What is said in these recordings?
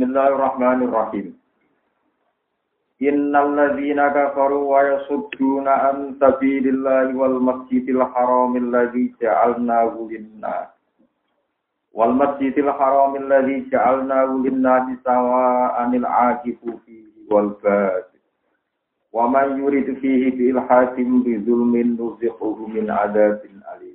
Bismillahirrahmanirrahim. Innal ladzina kafaru wa yasudduna an sabilillahi wal masjidil haramil ladzi ja'alnahu lin-nas wal masjidil haramil ladzi ja'alnahu lin-nas sawa'anil 'akifu fihi wal bad wa man yurid fihi bi ilhadin bi zulmin nuzighuhu min 'adzabin alim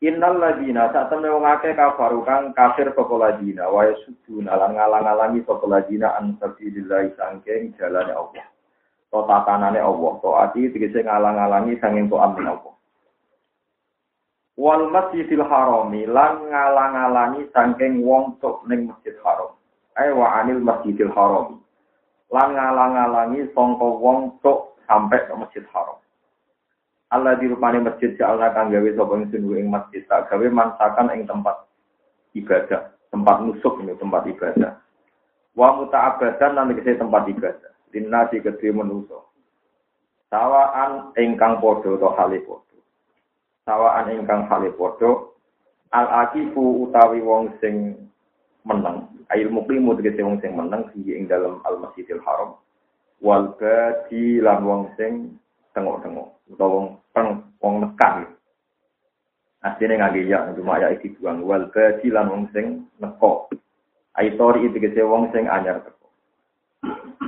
Innal ladina sak temne wong akeh kafaru kang kafir sapa ladina wa yasudun lan ngalang-alangi sapa ladina an sabilillah sangking jalane Allah. To tatanane Allah, to ati tegese ngalang-alangi sanging to amin Allah. Wal masjidil harami lan ngalang-alangi sangking wong tok ning masjid haram. Ai wa anil masjidil harami. Lan ngalang-alangi sangka wong tok sampai ke masjid haram. Allah di rupane masjid Allah kang gawe sapa ingsun ing masjid tak gawe mansakan ing tempat ibadah, tempat nusuk ini tempat ibadah. Wa muta'abadan lan kese tempat ibadah. Linnasi kedhe manusa. Sawaan ingkang padha to hale padha. Sawaan ingkang hale padha al akifu utawi wong sing menang. Ail muklimu tegese wong sing menang ing dalam al masjidil haram. Wal badi lan wong sing tengok-tengok. Utawa peng wong nekan asline ngangge ya cuma ya iki buang wal badi lan wong sing neko aitori itu kese wong sing anyar teko.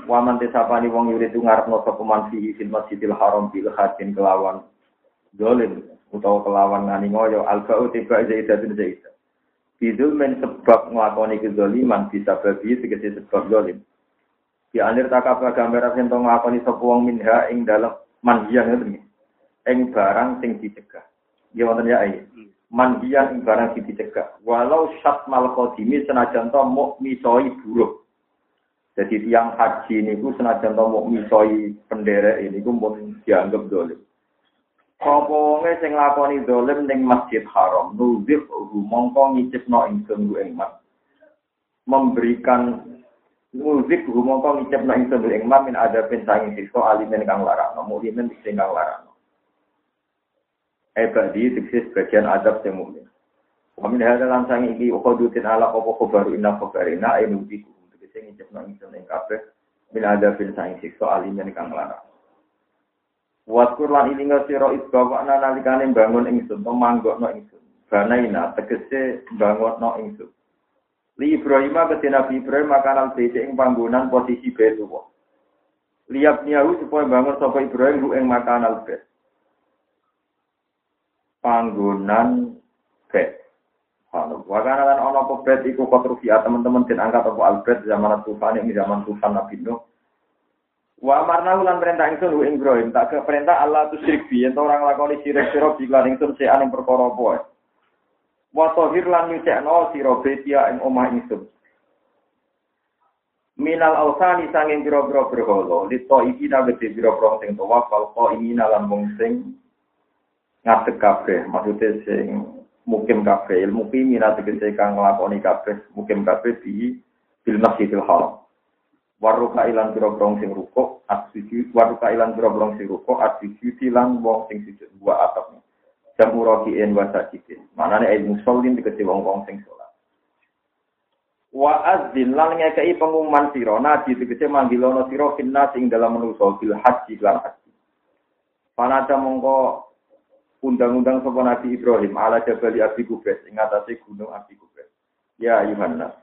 Waman tesapani wong yuri tu ngarepno sapa man fi fil masjidil haram bil hadin kelawan dolim utawa kelawan ngani ngoyo alfa utiba zaidatun zaidah Bidul men sebab ngelakoni kezoliman bisa babi tegese sebab dolim. Di anir takapa gambar yang ngelakoni sapa wong minha ing dalam manhian itu nih. Eng barang sing dicegah. Ya wonten ya ayi. Hmm. Manhian ing barang sing dicegah. Walau syat mal qadimi senajan to muk misoi buruk. Jadi tiang haji ini ku senajan to muk misoi penderek ini ku pun dianggap dolim. Apa wonge sing lakoni dolim ning Masjid Haram, nuzif mongko ngicipno ingsun ing memberikan Muzik humongko ngicep na ingsun ing min ada pensangin sikso alimen kang larang, mulimen sing kang larang. Ebadi diksis bagian adab sing mukmin. Wa min hadza lan sang iki uqadutin ala apa khabaru inna khabarina ay muzik diksis ngicep na ingsun ing kabeh min ada pensangin sikso alimen kang larang. Waskur lan ilinga sira isbawana nalikane bangun ingsun, manggokno ingsun. Banaina tegese bangunno ingsun. Li Ibrahim ke Nabi Ibrahim makanan beda ing panggonan posisi Baitullah. Liap niahu supaya bangun sapa Ibrahim lu ing makanan bait. Panggonan bait. Wakana lan ana apa bait iku konstruksi teman-teman den angkat apa albert zaman Tufan ini zaman Tufan Nabi Nuh. Wa amarna lan perintah ingsun ing Ibrahim tak ke perintah Allah tu syirik bi ento orang lakoni syirik sira lan ingsun perkara apa wa tahir lan nyucekno sira betia ing omah ingsun minal ausani sanging pira-pira berhala lito iki nabete pira-pira sing tawaf wal ini lan wong sing ngadeg kabeh maksude sing mukim kabeh ilmu pimina tegese kang nglakoni kabeh mukim kabeh di bil masjidil haram. Waruka ilan pira-pira sing rukuk asujud waruka ilan pira-pira sing rukuk asujud lan wong sing sujud buat atapnya jamu rokiin wa sajidin. Manane ilmu musallin dikece wong-wong sing salat. Wa azin lan ngekei pengumuman sira nabi dikece manggilono sira finna sing dalam manusa bil haji lan haji. Panata mongko undang-undang sapa Nabi Ibrahim ala Jabal Abi Kubes ing atase gunung Abi Kubes. Ya Yohanes.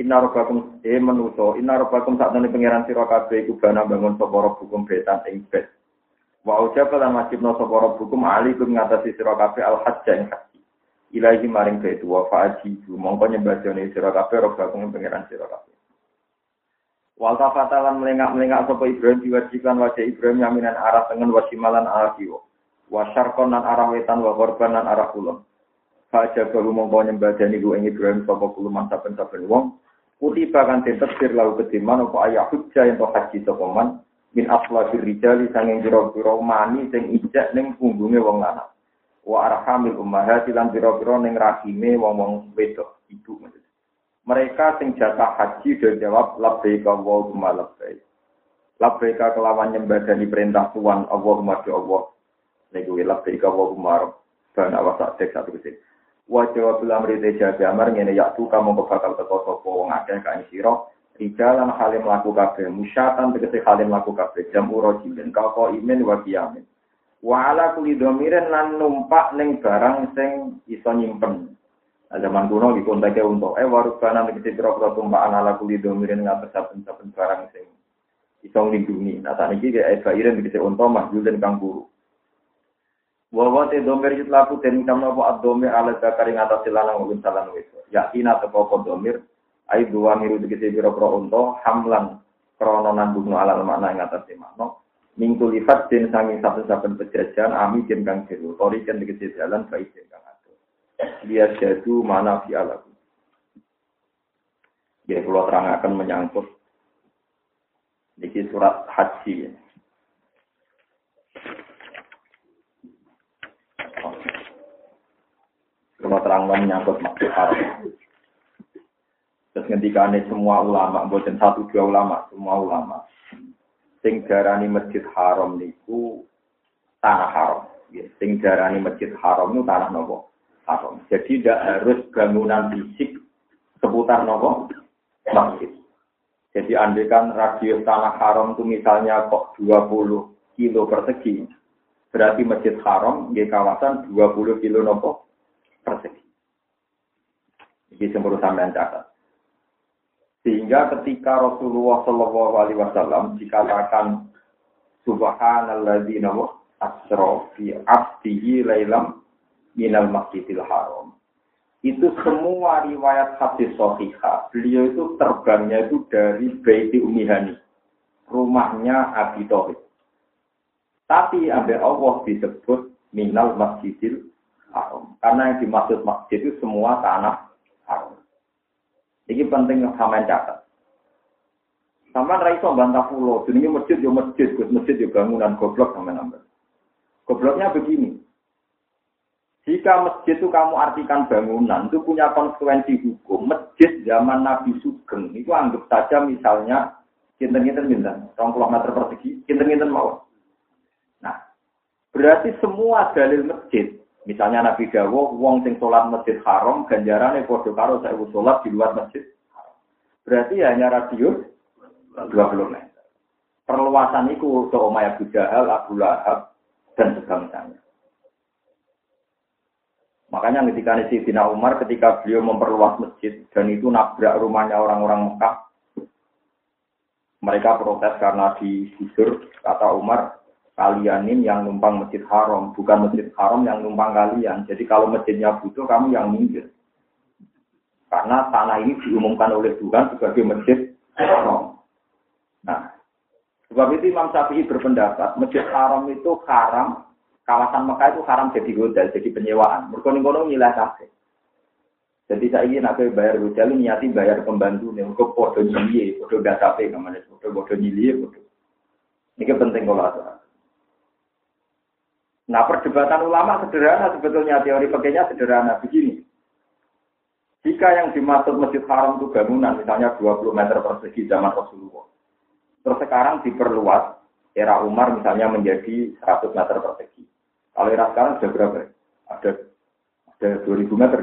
Inna rabbakum e manusa, inna rabbakum sak pangeran sira kabeh iku bana bangun sapa hukum betan ing bet. Wa ujaba lan wajibna sapa rabbukum alaikum ngatasi sira kabeh al hajj ing haji. Ilahi maring baitu wa fa'ajibu mongko nyembadane sira kabeh rabbakum pangeran sira kabeh. Wal tafatalan melengak-melengak sapa Ibrahim diwajibkan wajah Ibrahim yaminan arah tengen wasimalan arah kiwa. Wa syarqon lan arah wetan wa lan arah kulon. Fajar baru mongko nyembadani ku ing Ibrahim sapa kuluman saben-saben wong. Kutiba kan tetep sir kediman apa ayah hujjah yang haji sapa man min aflafir rijali sanging pira-pira mani sing ijak ning punggunge wong lanang. Wa arhamil ummahati lan pira-pira ning rahime wong-wong wedok ibu Mereka sing jatah haji udah jawab labbaika Allahumma labbaik. Labbaika kelawan nyembadani perintah Tuhan Allahumma di Allah. Niku labbaika Allahumma rabbana wa sa'dik satu ke sini. Wa jawab amri te jabe amar ngene ya tu kamu bakal teko sapa wong akeh kae sira rijalan halim laku kabeh musyatan tegese halim laku kabeh jam urojilin kau imen wa kiamin wa ala kuli domiren lan numpak ning barang sing iso nyimpen. Nah, zaman kuno di kontake untuk eh warubana tegese pira-pira tumpakan ala kuli domiren ngatas saben-saben barang sing iso nglindungi. Nah saat ini kayak bairen tegese unta mahjul dan kang buruk Wawa te domir yut laku den kam nopo ad domir ala zakari ngatasi lanang maupun salan wis. Yakin atau pokok domir ai dua miru tegese biro pro unto hamlan krono nandung ala makna ing ngatasi makna. Minggu lipat den sangi satu-saben pejajan ami den kang jeru. Tori den tegese jalan baik den kang ado. Dia jadu mana fi alaku. Ya kalau terangkan menyangkut Niki surat haji ya. Kalau terang menyangkut maksud haram. Terus ini semua ulama, bukan satu dua ulama, semua ulama. Sing darani masjid haram niku tanah haram. Sing darani masjid haram itu tanah nopo haram. Jadi tidak harus bangunan fisik seputar nopo masjid. Jadi andekan radius tanah haram itu misalnya kok 20 kilo persegi, berarti masjid haram di kawasan 20 kilo nopo persegi. Ini semburu sampean catat. Sehingga ketika Rasulullah Shallallahu Alaihi Wasallam dikatakan Subhanalladzi asra fi abdihi lailam minal masjidil haram. Itu semua riwayat hadis sahihah. Beliau itu terbangnya itu dari Baiti Umihani. Rumahnya Abi Tauhid. Tapi ambil Allah disebut minal masjidil haram. Karena yang dimaksud masjid itu semua tanah. Ini penting sama catat. Sama raiso bantah pulau, ini masjid yo masjid, masjid yo bangunan goblok sama nambah. Gobloknya begini. Jika masjid itu kamu artikan bangunan, itu punya konsekuensi hukum. Masjid zaman Nabi Sugeng, itu anggap saja misalnya kinten-kinten kinten, 20 meter persegi, kinten-kinten mau. Nah, berarti semua dalil masjid Misalnya Nabi Dawo, wong sing sholat masjid haram, ganjarannya podo karo saya sholat di luar masjid. Berarti hanya radius 20 meter. Perluasan itu untuk Umayyah Abu Abu Lahab, dan sebangsanya. Makanya ketika Sidina Umar, ketika beliau memperluas masjid, dan itu nabrak rumahnya orang-orang Mekah, mereka protes karena digusur, kata Umar, kalian ini yang numpang masjid haram, bukan masjid haram yang numpang kalian. Jadi kalau masjidnya butuh, kamu yang minggir. Karena tanah ini diumumkan oleh Tuhan sebagai masjid haram. Nah, sebab itu Imam Syafi'i berpendapat, masjid haram itu haram, kawasan Mekah itu haram jadi hotel, jadi penyewaan. Mereka nilai kafe. Jadi saya ingin aku bayar hotel, niati bayar pembantu, nih, untuk podo nyili, podo data namanya, podo podo nyili, podo. Ini penting kalau ada. Nah perdebatan ulama sederhana sebetulnya teori pakainya sederhana begini. Jika yang dimaksud masjid haram itu bangunan misalnya 20 meter persegi zaman Rasulullah. Terus sekarang diperluas era Umar misalnya menjadi 100 meter persegi. Kalau era sekarang sudah berapa? Ada ada 2000 meter.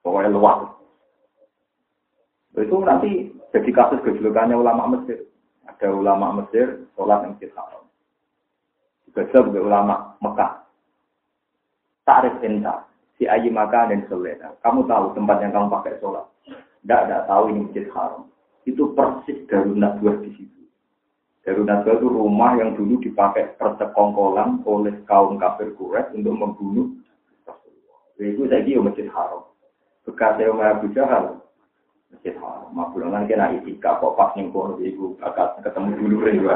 Pokoknya luas. Itu nanti jadi kasus kejulukannya ulama Mesir. Ada ulama Mesir sholat yang masjid haram. Gajah ulama Mekah. Tarif enta, si ayi maka dan selena. Kamu tahu tempat yang kamu pakai sholat. Tidak ada tahu ini masjid haram. Itu persis darunat dua di situ. Darunat dua itu rumah yang dulu dipakai persekongkolan oleh kaum kafir Quraisy untuk membunuh Rasulullah. Itu saya kira masjid haram. Bekas saya Umar Abu Jahal, masjid haram. Mabulangan kena itika, kok pas nih kono ibu bakal ketemu dulu berdua.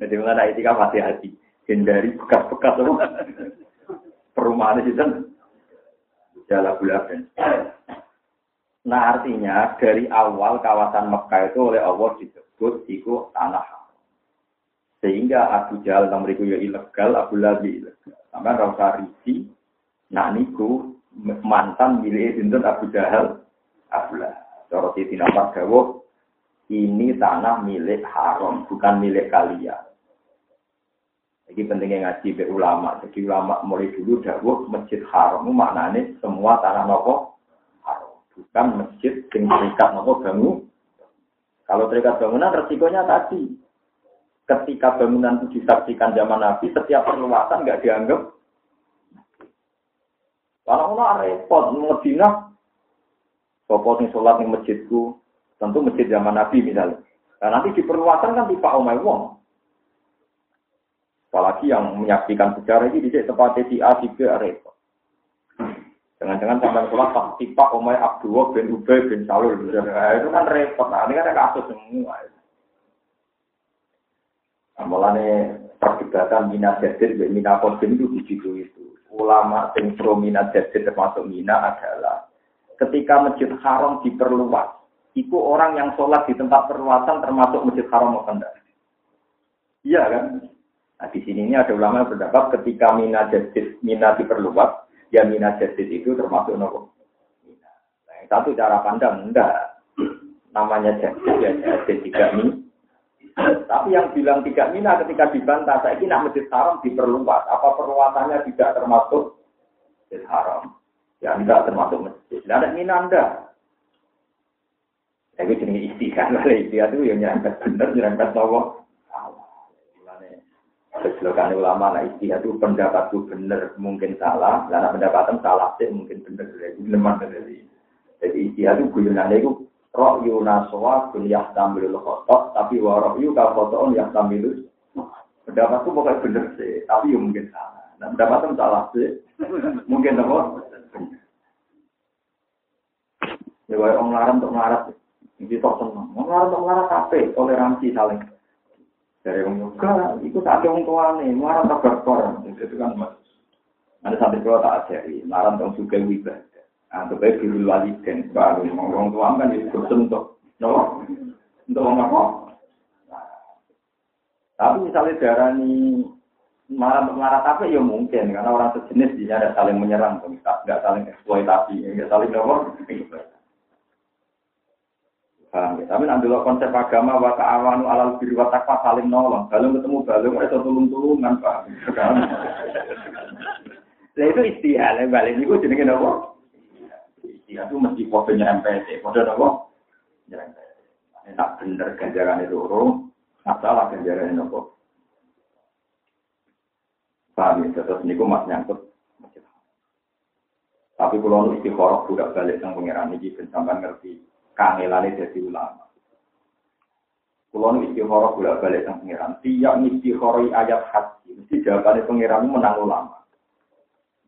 Jadi mengenai etika hati-hati. Hindari bekas-bekas perumahan itu kan jalan bulan. Nah artinya dari awal kawasan Mekah itu oleh Allah disebut itu tanah Sehingga Abu Jahal nomoriku ya ilegal, Abu Labi ilegal. Sama rasa risi, nah niku mantan milik Sinten Abu Jahal, Abu Lahab. Cara Siti Nampak ini tanah milik haram, bukan milik kalian. Jadi pentingnya ngaji be ulama. Jadi ulama mulai dulu dahulu masjid haram maknanya semua tanah nopo haram. Bukan masjid yang terikat nopo bangun. Kalau terikat bangunan resikonya tadi. Ketika bangunan itu disaksikan zaman Nabi, setiap perluasan nggak dianggap. Kalau mau repot, Medina, Sopo nih sholat di masjidku, tentu masjid zaman Nabi misalnya. Nah, nanti di perluasan kan tipe omai wong. Apalagi yang menyaksikan sejarah ini di tempat si A, si B, repot. Jangan-jangan sampai tak tipe omai Abdullah bin Ubay bin Salul. Nah, itu kan repot. Nah, ini kan ada kasus semua. Amalannya perdebatan minat jadir dan minat kodim itu di itu. Ulama yang pro minat jadir termasuk minat adalah ketika masjid haram diperluas, itu orang yang sholat di tempat perluasan termasuk masjid haram atau enggak? Iya kan? Nah di sini ini ada ulama yang berpendapat ketika mina jadid, mina diperluas, ya mina jadid itu termasuk nopo. Nah, satu cara pandang enggak. Namanya jadid ya jadid tidak mina. Tapi yang bilang tidak mina ketika dibantah, saya ini masjid haram diperluas. Apa perluasannya tidak termasuk masjid haram? Ya enggak termasuk masjid. Tidak ada mina anda. Tapi jenis lah istiqah itu yang nyerempet bener, nyerempet nopo. Kejelokan ulama lah istiqah itu pendapatku bener mungkin salah, karena pendapatan salah sih mungkin bener. Jadi istiqah itu guyonannya itu roh yunaswa kuliah tambil khotok tapi waroh yu kafoton yang tambil pendapatku pokoknya bener sih tapi ya mungkin salah. Nah pendapatnya salah sih mungkin apa ya orang larang untuk melarat seneng. Orang larang untuk melarat apa toleransi saling. Dari orang juga itu tak ada orang tua nih melarat tak berkor itu kan mas. Ada satu kalau tak ajari larang untuk juga wibah untuk baik dulu waliden, baru orang tua kan itu untuk, no, untuk apa? Tapi misalnya darah ini marah marah apa ya mungkin. Karena orang sejenis dia ada saling menyerang, nggak saling eksploitasi, nggak saling nomor. Paham ya? Tapi nanti konsep agama wa awanu alal biru wa takwa saling nolong. Balung ketemu balung itu tulung-tulungan, Pak. Nah itu istilah, balik itu jenenge apa? dia itu mesti foto nyerempet, foto apa? Nyerempet. Ini tak bener ganjaran itu urung, masalah ganjaran itu apa? Paham ya, terus ini mas nyangkut. Tapi kalau istiqoroh budak balik yang pengiran ini, sampai ngerti kangelannya jadi ulama. Kalau nu istiqoroh budak balik yang pengiran, tiap istiqoroh ayat hati, mesti jawabannya pengiran menang ulama.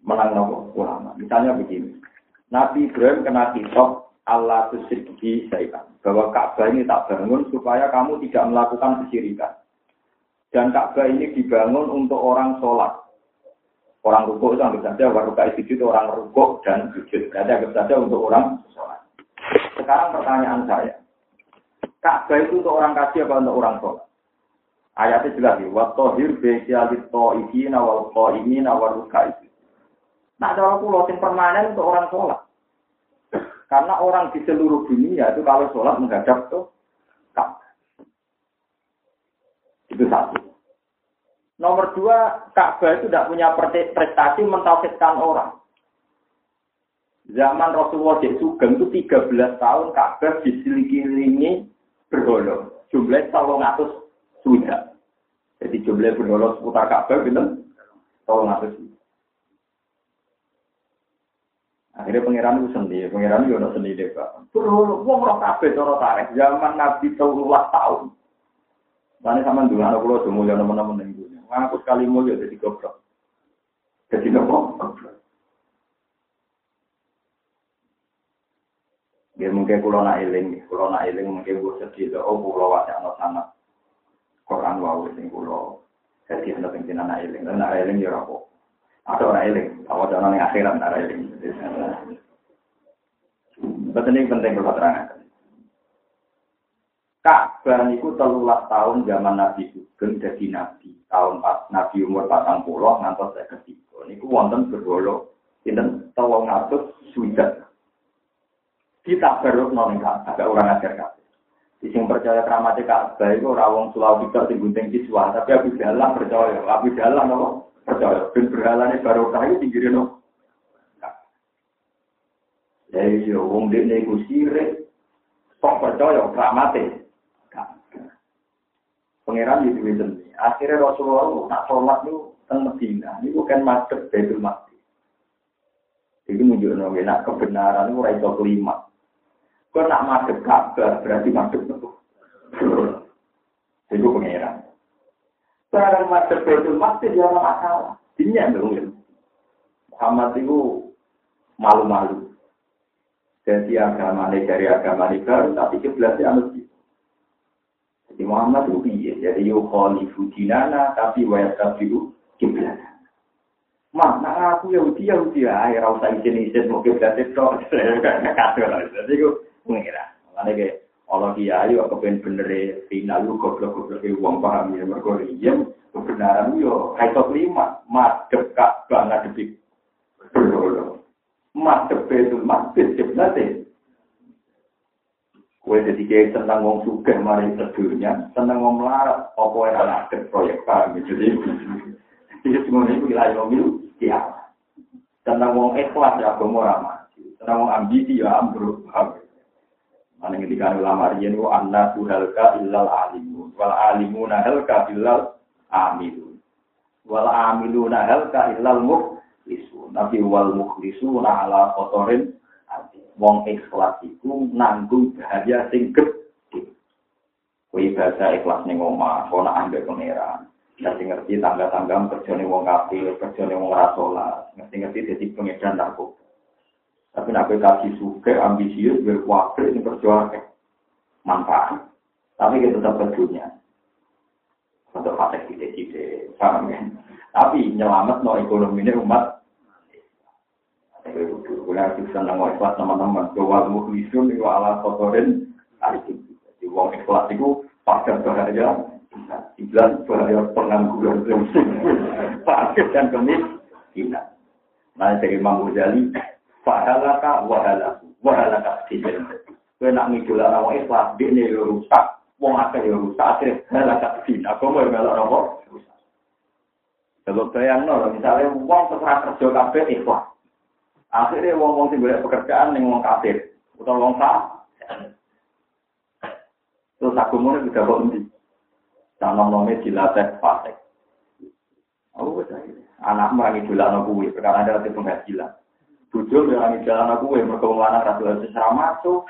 Menang nopo ulama. Misalnya begini, Nabi Ibrahim kena kitab Allah tusyriki syaitan. Bahwa Ka'bah ini tak bangun supaya kamu tidak melakukan kesyirikan. Dan Ka'bah ini dibangun untuk orang sholat. Orang rukuk itu anggap saja, waruka itu orang rukuk dan sujud. Jadi anggap saja untuk orang sholat. Sekarang pertanyaan saya. Ka'bah itu untuk orang kasih apa untuk orang sholat? Ayatnya jelas ya. Watohir bekialit to'ikina wal to'imina waruka itu. Nah, cara pulau yang permanen untuk orang sholat. Karena orang di seluruh dunia itu kalau sholat menghadap tuh Ka'bah. Itu satu. Nomor dua, Ka'bah itu tidak punya prestasi mentauhidkan orang. Zaman Rasulullah di Sugeng itu 13 tahun Ka'bah diselilingi berholo. Jumlah salong atus sudah. Jadi jumlah berholo seputar Ka'bah gitu. Salong atus Akhirnya pangeran itu sendiri, pangeran itu ada sendiri pak. Terus, wong roh kafe cara tarik zaman Nabi telulah tahun. Mana sama dulu anak pulau semua yang teman-teman yang dulu. Sekali mulia jadi goblok. Jadi Ya mungkin kulo nak eling, kulo nak eling mungkin gue sedih oh kulo wajah anak sana. Quran wau sing kulo. Jadi hendak pengen anak eling, anak eling ya rapo. Ada orang eling, awal orang yang akhirat ada eling. Betul ini penting kalau terangkan. Ka'bah itu telulah tahun zaman Nabi Sugeng jadi Nabi. Tahun pas Nabi umur patang pulau ngantos saya ketiga. Ini wonten berwolo. Ini tolong ngatur sudah. Kita baru noleng ada orang ajar kabeh. Sing percaya keramat Ka'bah itu rawong Sulawesi tidak sing gunting siswa, tapi aku jalan percaya, aku jalan apa? Percaya. Ben berhalane baru kayu tinggirin no. Ya iya, wong dekne iku sirik. Kok percaya kramate? Pangeran itu itu. Akhirnya Rasulullah nak sholat itu teng Medina. Ini bukan masuk Baitul Maqdis. Jadi menunjukkan kebenaran itu raiso kelima. Kau nak masuk Ka'bah berarti masuk betul. Itu pengeran. Sekarang masuk Baitul Maqdis ya masalah. Ini yang belum Muhammad itu malu-malu. Jadi agama ini dari agama ini baru, tapi kiblatnya anu Jadi Muhammad itu iya. Jadi yukhalifu dinana, tapi wayat kafiru kiblat. Mak, nak aku Yahudi, Yahudi, ayo rasa izin-izin mau kiblat itu. Jadi itu pengira. Makanya kayak Allah kiai kok kepen bener final lu goblok-goblok ke uang paham ya mergo iya kebenaran yo kaitot lima. Madep kak banget depi madep itu madep sebenarnya Kue jadi kayak senang ngomong suka mari sedurnya, senang ngomong melarat, apa yang anak proyek paham jadi. Jadi semua ini wilayah ngomong ya, senang ngomong ikhlas ya, gue mau ramah, senang ngomong ambisi ya, ambruk, Mana ketika ulama riyen wa anna tuhalka illal alimun. Wal alimuna halka illal amilun. Wal amiluna halka illal mukhlisun. Tapi wal mukhlisuna ala kotorin wong ikhlas iku nanggung bahaya sing gedhe. Kowe bahasa ikhlas ning omah kono ambek pangeran. Ngerti ngerti tangga-tangga kerjane wong kafir kerjane wong rasola ngerti ngerti dadi pengedan narkoba tapi nak kasih suka, ambisius, berkuatir, ini perjuangan manfaat. Tapi kita tetap berdunia. Untuk fasek tidak-tidak, paham ya? Tapi nyelamat no ekonomi ini umat. Kula harus senang ikhlas teman-teman. Bahwa mukhlisun itu ala kotorin. Jadi uang ikhlas itu pada bahaya. Iblan bahaya pengangguran. Fakir dan kemis. Nah dari Imam Ghazali, Fahalaka wahalaku. Wahalaka sihir. Kue nak ngidulah nama ikhlas, dia ini rusak. Wong akeh ya rusak, akhirnya halaka sihir. Aku mau melok nama rusak. Kalau bayang no, misalnya wong terserah kerja kabeh ikhlas. Akhirnya wong-wong sing golek pekerjaan ning wong kafir utawa wong sah. Terus aku mau juga kok endi? Tanam nome dilatih fasik. Aku wis anak merangi dolan kuwi perkara ada penghasilan. Di jalan aku, yang mereka lanang ratu harus secara masuk,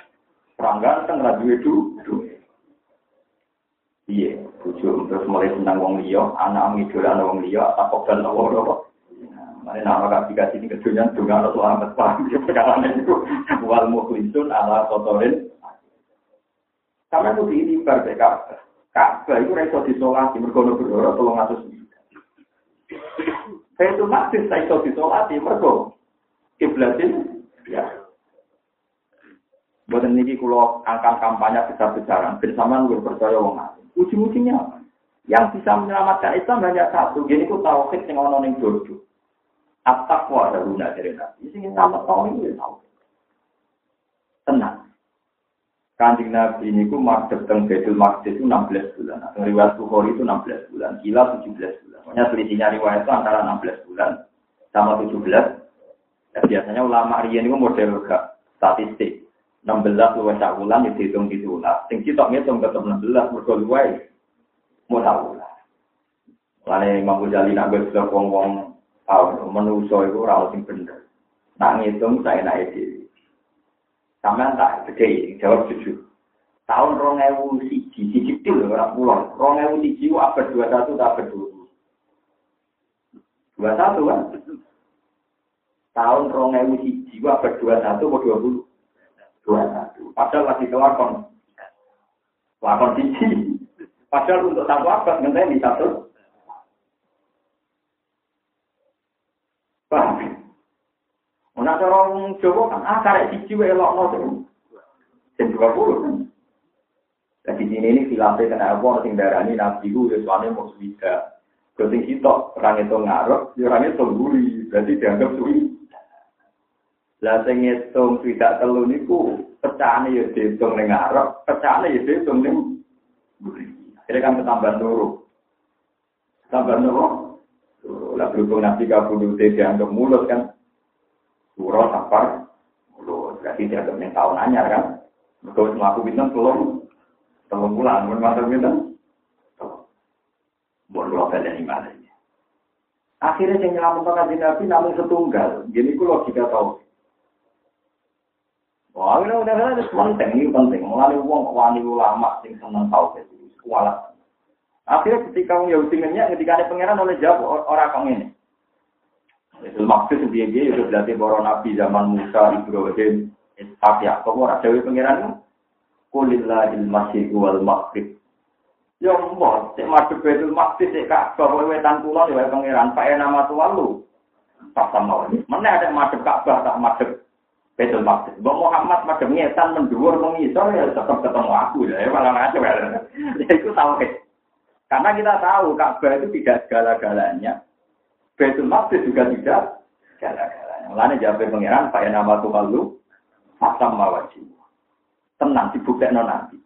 perang ganteng, itu, Iya, bujo terus mulai senang wong liya, anak ngidolan wong liya, takok dan wong liya. Mane nama kasih kasih ini kedunya juga harus selamat paham di perkara itu. Wal mukhlisun ala kotorin. Karena itu diimbar dari Ka'bah. Itu reso disolati, mergono tolong atus. Saya itu masih saya iso disolati, mergo kiblatin ya. Buatan ini kalau angkat kampanye besar-besaran, bersama lu percaya wong alim. Ujung-ujungnya Yang bisa menyelamatkan Islam hanya satu. Jadi ku tauhid yang ono ning dojo. At-taqwa ada guna dari Nabi. Sing tahu ini tahu. Tenang. Kanjeng Nabi ini ku madhep teng Baitul Maqdis itu 16 bulan. Nah, riwayat Bukhari itu 16 bulan. Gila 17 bulan. Pokoknya selisihnya riwayat itu antara 16 bulan sama 17 Ya, biasanya ulama riyen itu model gak statistik. 16 luwes sak wulan ya dihitung di ulah. Sing sitok ngitung tetep 16 mergo luwes modal ulah. Lane Imam Ghazali nak wis wong-wong tau menuso iku ora bener. Nak ngitung saya naik dhewe. Sampeyan tak gede jawab jujur. Tahun rong ewu siji, siji til ora. Rong ewu siji abad dua satu tak abad dua. Dua satu kan? Tahun rong ewu siji dua satu dua puluh dua satu. Padahal masih kelakon lakon siji. Padahal untuk satu abad di satu. Paham Nah, orang Jawa kan ah karek siji wae elok no sing dua puluh kan. Jadi ini ini filafe kena apa sing darani nabi ku wis wane mau swida. Kau sing sitok itu ngarep, guri, berarti dianggap suwi. Lah sing ngitung tidak telu niku pecahane ya dihitung ning ngarep, pecahane ya dihitung ning Akhirnya kan ketambah nuru. Tambah nuru. Lah berhubung nabi kabudut dianggap mulut kan. Surah sapar. Mulut. Berarti dianggap yang tahun anyar kan. Mereka melaku bintang telung. Telung bulan. Mereka bintang. Buat lo kalian iman Akhirnya yang nyelamat nabi namun setunggal. Jadi itu logika tahu. Wah, ini udah ada penting, ini penting. Mulai uang wani ulama sing seneng tahu itu, kualat. Akhirnya ketika orang Yahudi ngenyak, ketika ada pangeran oleh jawab orang kong ini. Itu maksud dia dia itu berarti para nabi zaman Musa, Ibrahim, Ishak, Yakub, orang Jawa pangeran Kulillahil masih wal maghrib. Ya Allah, cek madhep Baitul Maqdis cek Ka'bah kowe wetan kula ya pangeran, pae nama tuan lu. Tak sama. Mana ada madhep Ka'bah tak madhep Betul maksud. Bang Muhammad macam ngetan menduur mengisor ya tetap ketemu aku ya. Malah ngaco ya. Ya itu ya. Karena kita tahu Ka'bah itu tidak segala-galanya. Betul maksud juga tidak segala-galanya. Lainnya jawab pengiran, Pak nama Tuhan lu, Fasam mawajib. Tenang, dibuktikan nanti.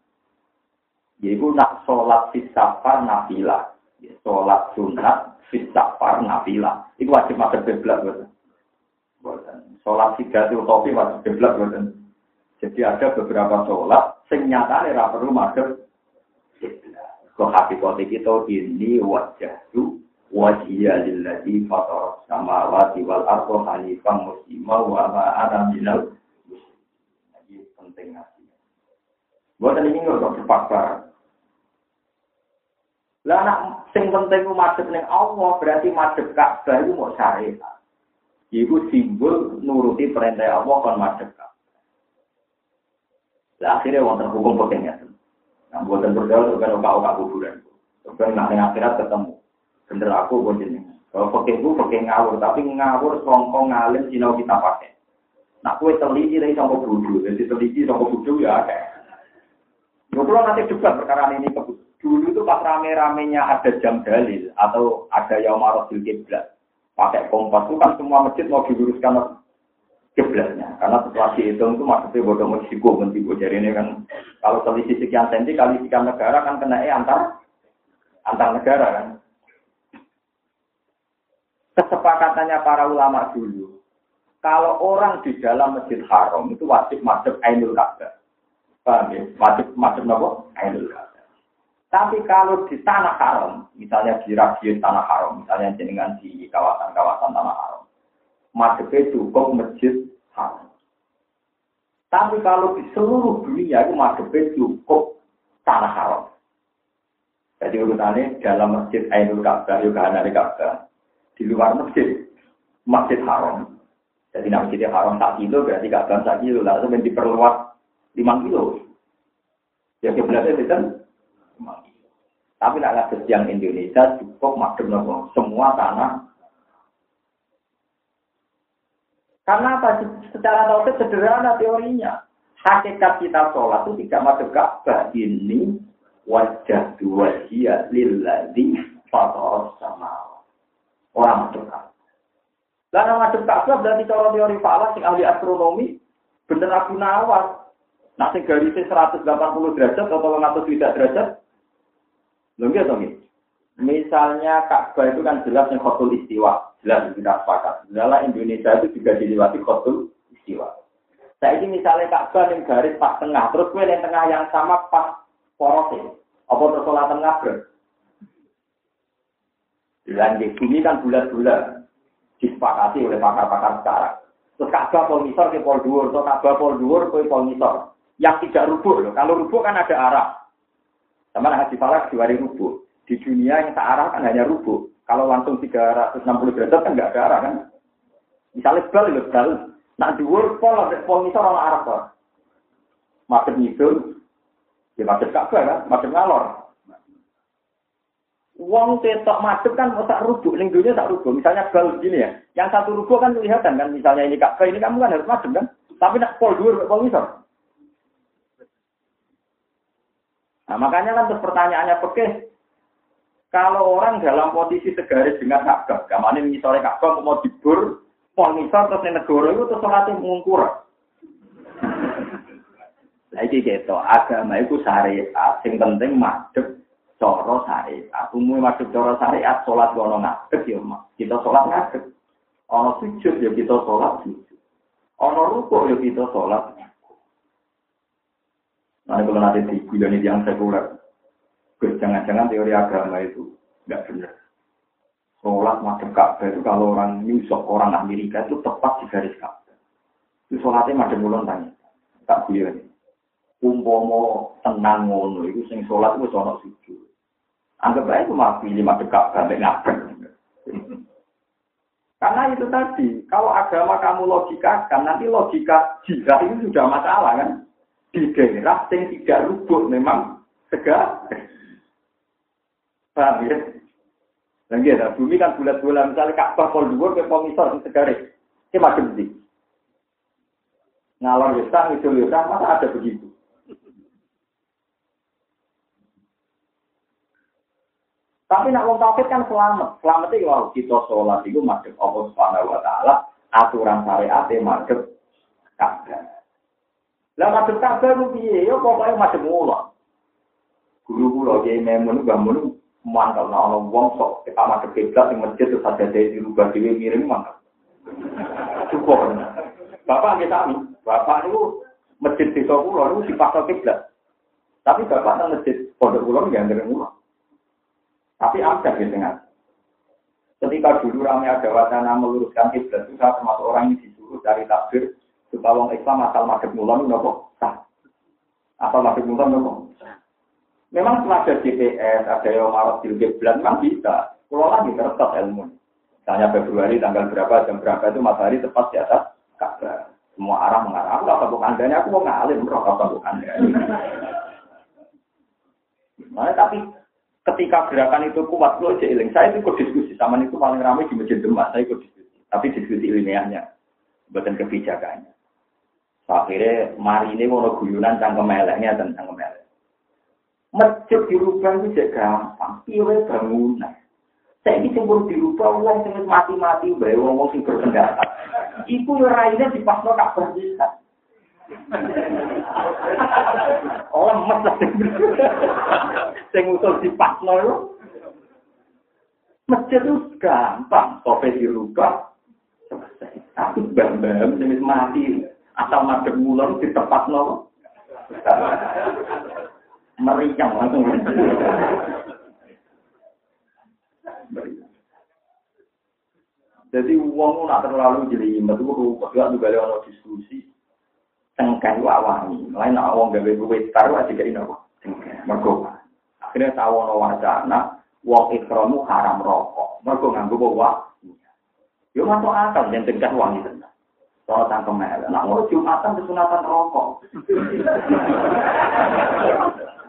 Yaitu nak sholat sisafar nafilah. Sholat sunat sisafar nafilah. Itu wajib masuk kiblat. Sholat tiga itu topi masih geblak buatan. Jadi ada beberapa sholat sing nyatane ra perlu madhep Kok hakikat kita ini wajah itu wajhiya lilladzi fatara samawati wal ardo hanifan muslima wa ma minal Jadi penting ngasih. Buatan ini nggak cepat barang. Lah nak sing penting ku madhep ning Allah berarti madhep Ka'bah itu mau syariat. Iku simbol nuruti perintah Allah kon madhep Lah akhirnya wonten hukum pekengnya. Nah, buatan berdoa kan oka oka kuburan. Sampai nak akhirat ketemu. Bener aku jadi. Kalau pakai itu pakai ngawur, tapi ngawur songkong ngalim sinau kita pakai. Nah, kue teliti dari songkok budu, jadi teliti songkok budu ya kayak. Gue pulang nanti debat perkara ini ke Dulu itu pas rame-ramenya ada jam dalil atau ada yang marah kiblat pakai kompas. Itu kan semua masjid mau diluruskan kiblatnya karena setelah dihitung itu maksudnya bodoh Meksiko mentigo jadi ini kan kalau selisih sekian senti kali sekian negara kan kena eh antar antar negara kan. Kesepakatannya para ulama dulu kalau orang di dalam masjid haram itu wajib masuk Ainul Ka'bah paham ya? Wajib masuk nopo Ainul Ka'bah tapi kalau di tanah haram, misalnya di radius tanah haram, misalnya jenengan di kawasan-kawasan tanah haram, madhepnya cukup masjid haram. Tapi kalau di seluruh dunia itu madhepnya cukup tanah haram. Jadi urutannya dalam masjid Ainul Ka'bah, juga dari Ka'bah, di luar masjid, masjid haram. Jadi nak masjid haram satu kilo, berarti Ka'bah satu kilo, lalu diperluas lima kilo. Ya kiblatnya itu tapi nak kasus yang Indonesia cukup madem nopo semua tanah. Karena apa? Secara tauhid sederhana teorinya. Hakikat kita sholat itu tidak madem Ka'bah ini wajah dua dia lilladzi fatara sama orang madem Ka'bah. Lalu madem Ka'bah berarti kalau teori falas yang ahli astronomi bener aku nawas. Nah, sing garisnya 180 derajat atau 100 derajat, Lho nggih? Misalnya Ka'bah itu kan jelas yang khotul istiwa, jelas kita sepakat. Dalam Indonesia itu juga dilewati khotul istiwa. Saya ini misalnya Ka'bah yang garis pas tengah, terus gue yang tengah yang sama pas porosnya. Apa terus tengah ber? Di bumi kan bulat-bulat disepakati oleh pakar-pakar sekarang. Terus Ka'bah pol misor ke pol atau Ka'bah pol dhuwur ke pol misor. Yang tidak rubuh loh. Kalau rubuh kan ada arah. Sama haji falak diwari rubuh. Di dunia yang tak arah kan hanya rubuh. Kalau langsung 360 derajat kan nggak ada arah kan. Misalnya bal itu bal. Nah dhuwur pol pol misal orang arah kok. Madhep ngidul, ya madhep Ka'bah kan, madhep ngalor. Wong tetok madhep kan tak rubuh, ning tak rubuh. Misalnya bal gini ya, yang satu rubuh kan kelihatan kan, misalnya ini Ka'bah ini kamu kan harus madhep kan. Tapi nak pol dhuwur pol misal. Nah, makanya kan pertanyaannya oke, kalau orang dalam posisi segaris dengan Ka'bah, gamane ini sore Ka'bah mau dibur, Sponsor terus ning negara itu terus salate mungkur. Lah iki gitu, agama iku syariat, sing penting madhep cara syariat. Umume madhep cara syariat salat ono ngadeg ya, kita salat ngadeg. Ana sujud ya kita salat sujud. Ana rukuk ya kita salat. Nah, kalau nanti di bulan yang sekuler, jangan-jangan teori agama itu nggak benar. Sholat madhep Ka'bah itu kalau orang New York, orang Amerika itu tepat di garis Ka'bah. Itu sholatnya madhep mulon tanya. Tak ini. Umpomo tenang ngono, itu sing sholat itu sholat sujud. Anggap aja itu mah pilih madhep Ka'bah, ngabek. Karena itu tadi, kalau agama kamu logikakan, nanti logika jihad itu sudah masalah kan. Di daerah yang tidak rubuh memang tegak. Paham ya? Dan nah, bumi kan bulat-bulat, misalnya Ka'bah pol dhuwur ke komisor di segare. Ini macam ini. Ngalor yusah, ngidul yusah, masa ada begitu? Tapi nak wong tauhid kan selamat. Selamat itu kalau kita sholat itu madhep Allah Subhanahu wa taala, aturan syariat madhep Ka'bah. Lah madhep Ka'bah ku piye? Yo pokoke madhep mula. Guru kula Kiai Memun Mbah mantap nah ono wong sok kita masuk kiblat di masjid terus ada dari dirubah dewi miring mantap cukup bapak nggak kami bapak itu masjid di pulau itu di pasal kiblat. Tapi bapak nang masjid pondok pulau nggak ada pulau tapi ada di tengah. Ketika dulu ramai ada wacana meluruskan kiblat itu saya termasuk orang yang disuruh dari takbir supaya wong Islam asal masuk mulan nopo sah asal masuk mulan nopo Memang setelah ada GPS, ada yang marah di bulan, memang bisa. Kalau lagi kertas ilmu. Misalnya Februari tanggal berapa, jam berapa itu matahari tepat di atas Ka'bah. Semua arah mengarah. Aku bukan andanya, aku mau ngalim, bro, apa bukan Nah, tapi ketika gerakan itu kuat, lo iling. Saya itu ikut diskusi, sama itu paling ramai di Masjid Demak, saya ikut diskusi. Tapi diskusi ilmiahnya, bukan kebijakannya. Akhirnya, mari ini mau guyunan cangkem meleknya dan cangkem melek. Masjid dirubah itu juga gampang. Iya bangunan. Saya ini sempur dirubah, ulang sing mati-mati, bayi wong sing berpendapat. Iku raine di pas lo tak bisa. Oh, lah. Sing usul di pas lo Masjid itu gampang. Sofe dirubah. Tapi bam-bam, jenis mati. Asal madem mulan di tempat lo meriang langsung. Jadi uang nak terlalu jadi itu rupanya juga juga ada diskusi tengkai wawani. Lain nak uang gawe gue taruh aja jadi nopo tengkai. Mergo akhirnya tahu no wacana uang ikromu haram rokok. Mergo nganggu bawa. Yo masuk akal yang tengkai uang itu. Soal tangkem mele. Nak jumatan kesunatan rokok.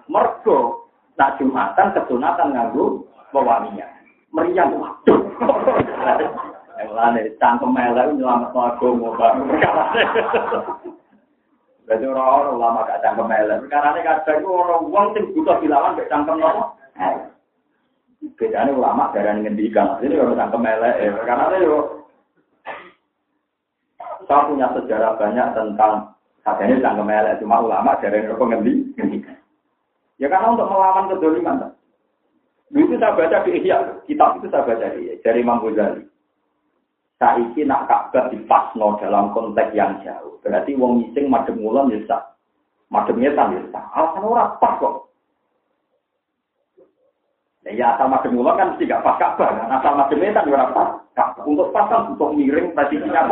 Mergo nak Jumatan kesunatan nganggo wewangian. Meriang waduh. Yang lain cangkem elek nyelamat agama perkara. Berarti orang-orang ulama gak cangkem elek. Karena kadang orang uang sing butuh dilawan gak cangkem nopo. Bedanya ulama dari ngendikan. Ini orang cangkem elek. Karena itu saya punya sejarah banyak tentang katanya cangkem elek. Cuma ulama dari ngendikan. Ya karena untuk melawan kedoliman. Itu saya baca di Ihya, kitab itu saya baca di dari Imam Ghazali. Saiki nak Ka'bah dipasno dalam konteks yang jauh. Berarti wong ngising madem ngulon ya. Madem ya sah. Alasan orang pas kok. Ya, asal madem ngulon kan mesti gak pas Ka'bah. Kan? Asal madem nyetan ya pas. Untuk pas kan untuk miring presisinya.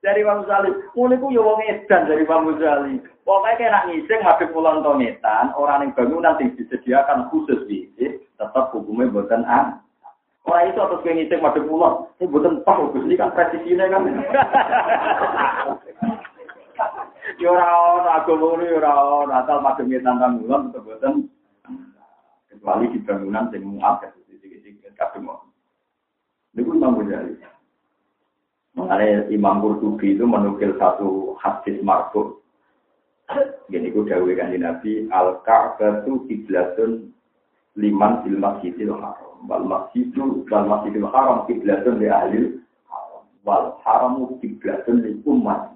dari Imam Ghazali. Mulai ku yo wong edan dari Ghazali. Pokoknya kayak nak ngising habis pulang tonetan, orang yang bangunan yang disediakan khusus di tetap hukumnya buatan an. Orang itu atas kayak ngising madem pulang, ini buatan pas, ini kan presisinya kan. Yo ora ono agama ini ora ono asal madem tantang mulan tetep buatan kecuali di bangunan sing muat kadang-kadang kadang Niku Imam Ghazali. Mengenai Imam Qurtubi itu menukil satu hadis marfu. Gini ku dawuh kan Nabi al Ka'batu kiblatun liman fil masjidil haram. Wal masjidu wal masjidil haram kiblatun li ahli wal haramu kiblatun lil umat.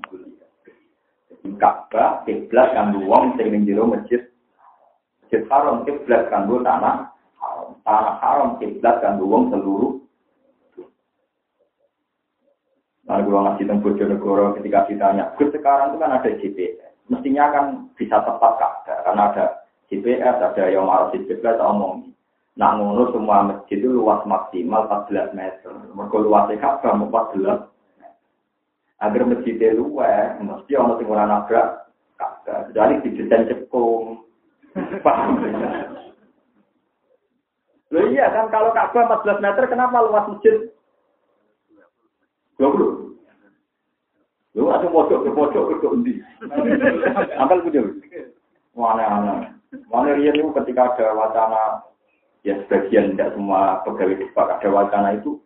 Jadi Ka'bah kiblat kanggo wong sing ning jero masjid. Masjid haram kiblat kanggo tanah haram. Tanah haram kiblat kanggo wong seluruh Lalu kalau ngasih tentang Bojonegoro ketika ditanya, Gus sekarang itu kan ada GPS, mestinya kan bisa tepat kak, karena ada GPS, ada yang marah GPS, omong. Nah ngono semua masjid itu luas maksimal 14 meter. Mereka luasnya Ka'bah 14 Agar masjid luas, mesti orang sing ora nabrak Ka'bah. Kecuali didesain cekung. Paham? Loh iya kan kalau Ka'bah 14 meter kenapa luas masjid 20? Lu ada pojok ke pojok ke undi. Ampel punya. Mana mana. Itu ketika ada wacana ya sebagian tidak semua pegawai di ada wacana itu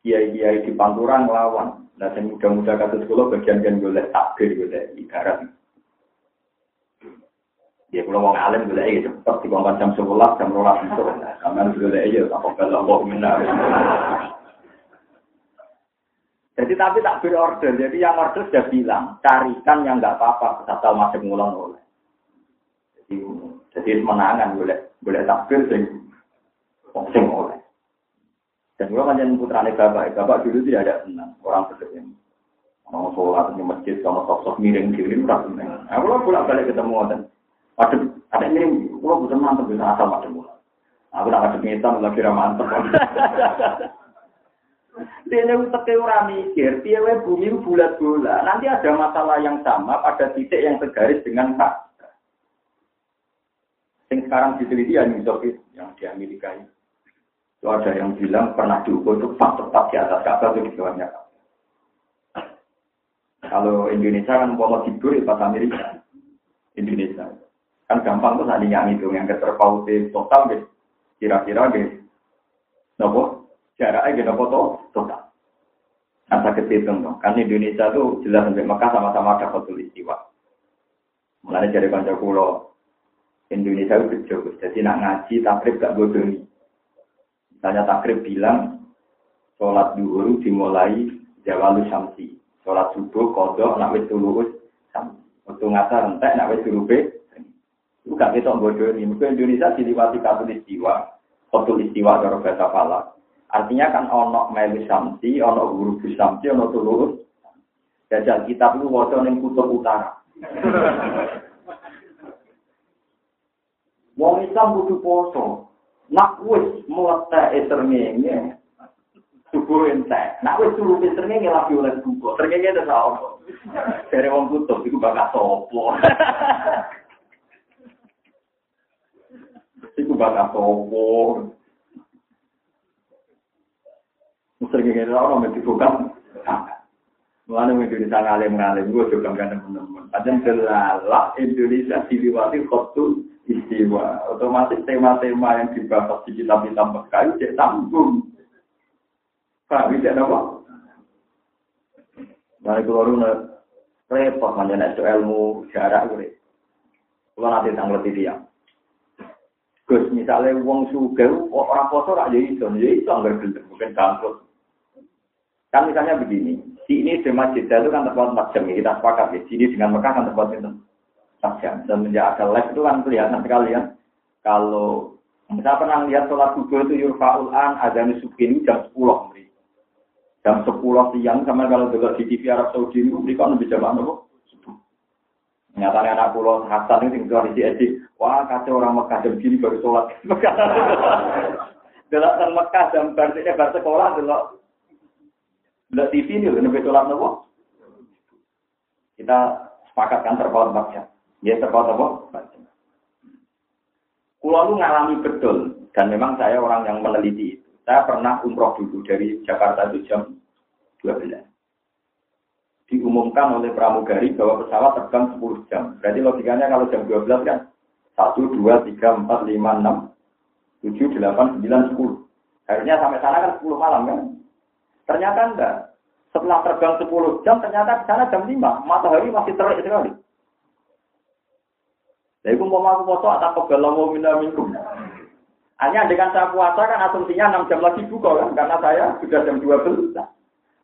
kiai-kiai di Panturan melawan. Nah, yang muda-muda kasus sekolah bagian-bagian boleh takbir, boleh ibarat. Ya, kalau mau ngalim boleh aja cepet di bangkan jam sebelas, jam rolas itu. Kamen boleh aja, tak kalau mau minta. Jadi tapi tak berorder. Jadi yang order sudah bilang, carikan yang nggak apa-apa, asal masih ngulang oleh. Jadi, jadi menangan boleh boleh takbir sing sing oleh. Dan gue kan putrane bapak, bapak dulu tidak ada senang orang seperti ini. Mau sholat di masjid sama sosok miring diri udah senang. Aku lo pulang balik ketemu dan ada ada miring, lo bukan mantep bisa asal macam mula. Aku nak ngadep ngitam lagi ramantep. Dia yang teke ora mikir, piye bumi bulat bola. Nanti ada masalah yang sama pada titik yang tergaris dengan hak. Yang sekarang diteliti ya Soviet yang di Amerika ini. Itu ada yang bilang pernah diukur itu pas tepat di atas Ka'bah itu di Kalau Indonesia kan mau tidur di pas Amerika. Indonesia. Kan gampang tuh saat yang itu yang keterpautnya total deh. Kira-kira deh. Nopo jaraknya gitu nopo total. Asa kehitung dong. Kan Indonesia tuh jelas sampai Mekah sama-sama ada foto istiwa. Mulai dari panjang pulau Indonesia itu kecil, jadi nak ngaji takrib gak bodoh Misalnya takrib bilang, sholat dulu dimulai jawalu samsi. Sholat subuh kodok nak wis tulus samsi. Waktu ngasar entek nak wis tulupe. Itu gak kita bodoh ini. Mungkin Indonesia diliwati istiwa, kotul istiwa dari bahasa falak. Artinya kan ono melu samsi, ono guru samsi, ono tulus. Jajal kitab itu wajah yang kutub utara. Wong Islam butuh poso. Nak wis meletak eterngenge. Subuh entek. Nak wis turu eterngenge lagi oleh buka. Terngenge ada apa? Dari wong kutub iku bakal sopo. Iku bakal sopo. Sering ngene ora mesti bukan. Mulane Indonesia ngalim-ngalim, gue juga kan teman-teman. Padahal jelalak Indonesia diliwati khotul istiwa. Otomatis tema-tema yang dibahas di kitab-kitab Mekah itu tanggung. Pak, bisa apa? Mari keluar repot mana itu ilmu jarak gue. Kalau nanti tanggal dia. Gus misalnya uang suga, orang poso rak jadi itu, jadi itu anggar gelem, bukan bangkrut. Kan misalnya begini, di ini di masjid itu kan tempat 4 jam, kita sepakat ya. Sini dengan Mekah kan tempat itu jam. Semenjak ada live itu kan kelihatan sekali ya. Kalau saya pernah lihat sholat subuh itu yurfa'ul an azan subuh jam 10 meri. Jam 10 siang sama kalau juga di TV Arab Saudi itu mereka lebih jam apa? Nyatanya anak pulau Hasan itu tinggal di CSD. Wah kacau orang Mekah jam gini baru sholat. Dalam Mekah jam berarti bar sekolah delok delok TV ini lebih sholat nopo. Kita sepakatkan terpaut jam. Ya terpaut apa? Kulo lu ngalami betul dan memang saya orang yang meneliti itu. Saya pernah umroh dulu dari Jakarta itu jam 12. Diumumkan oleh pramugari bahwa pesawat terbang 10 jam. Berarti logikanya kalau jam 12 kan 1, 2, 3, 4, 5, 6, 7, 8, 9, 10. Harusnya sampai sana kan 10 malam kan. Ternyata enggak. Setelah terbang 10 jam ternyata di sana jam 5. Matahari masih terik sekali. Jadi aku mau aku foto atau kebelah mau minta minum. Hanya dengan saya puasa kan asumsinya 6 jam lagi buka kan, karena saya sudah jam 12.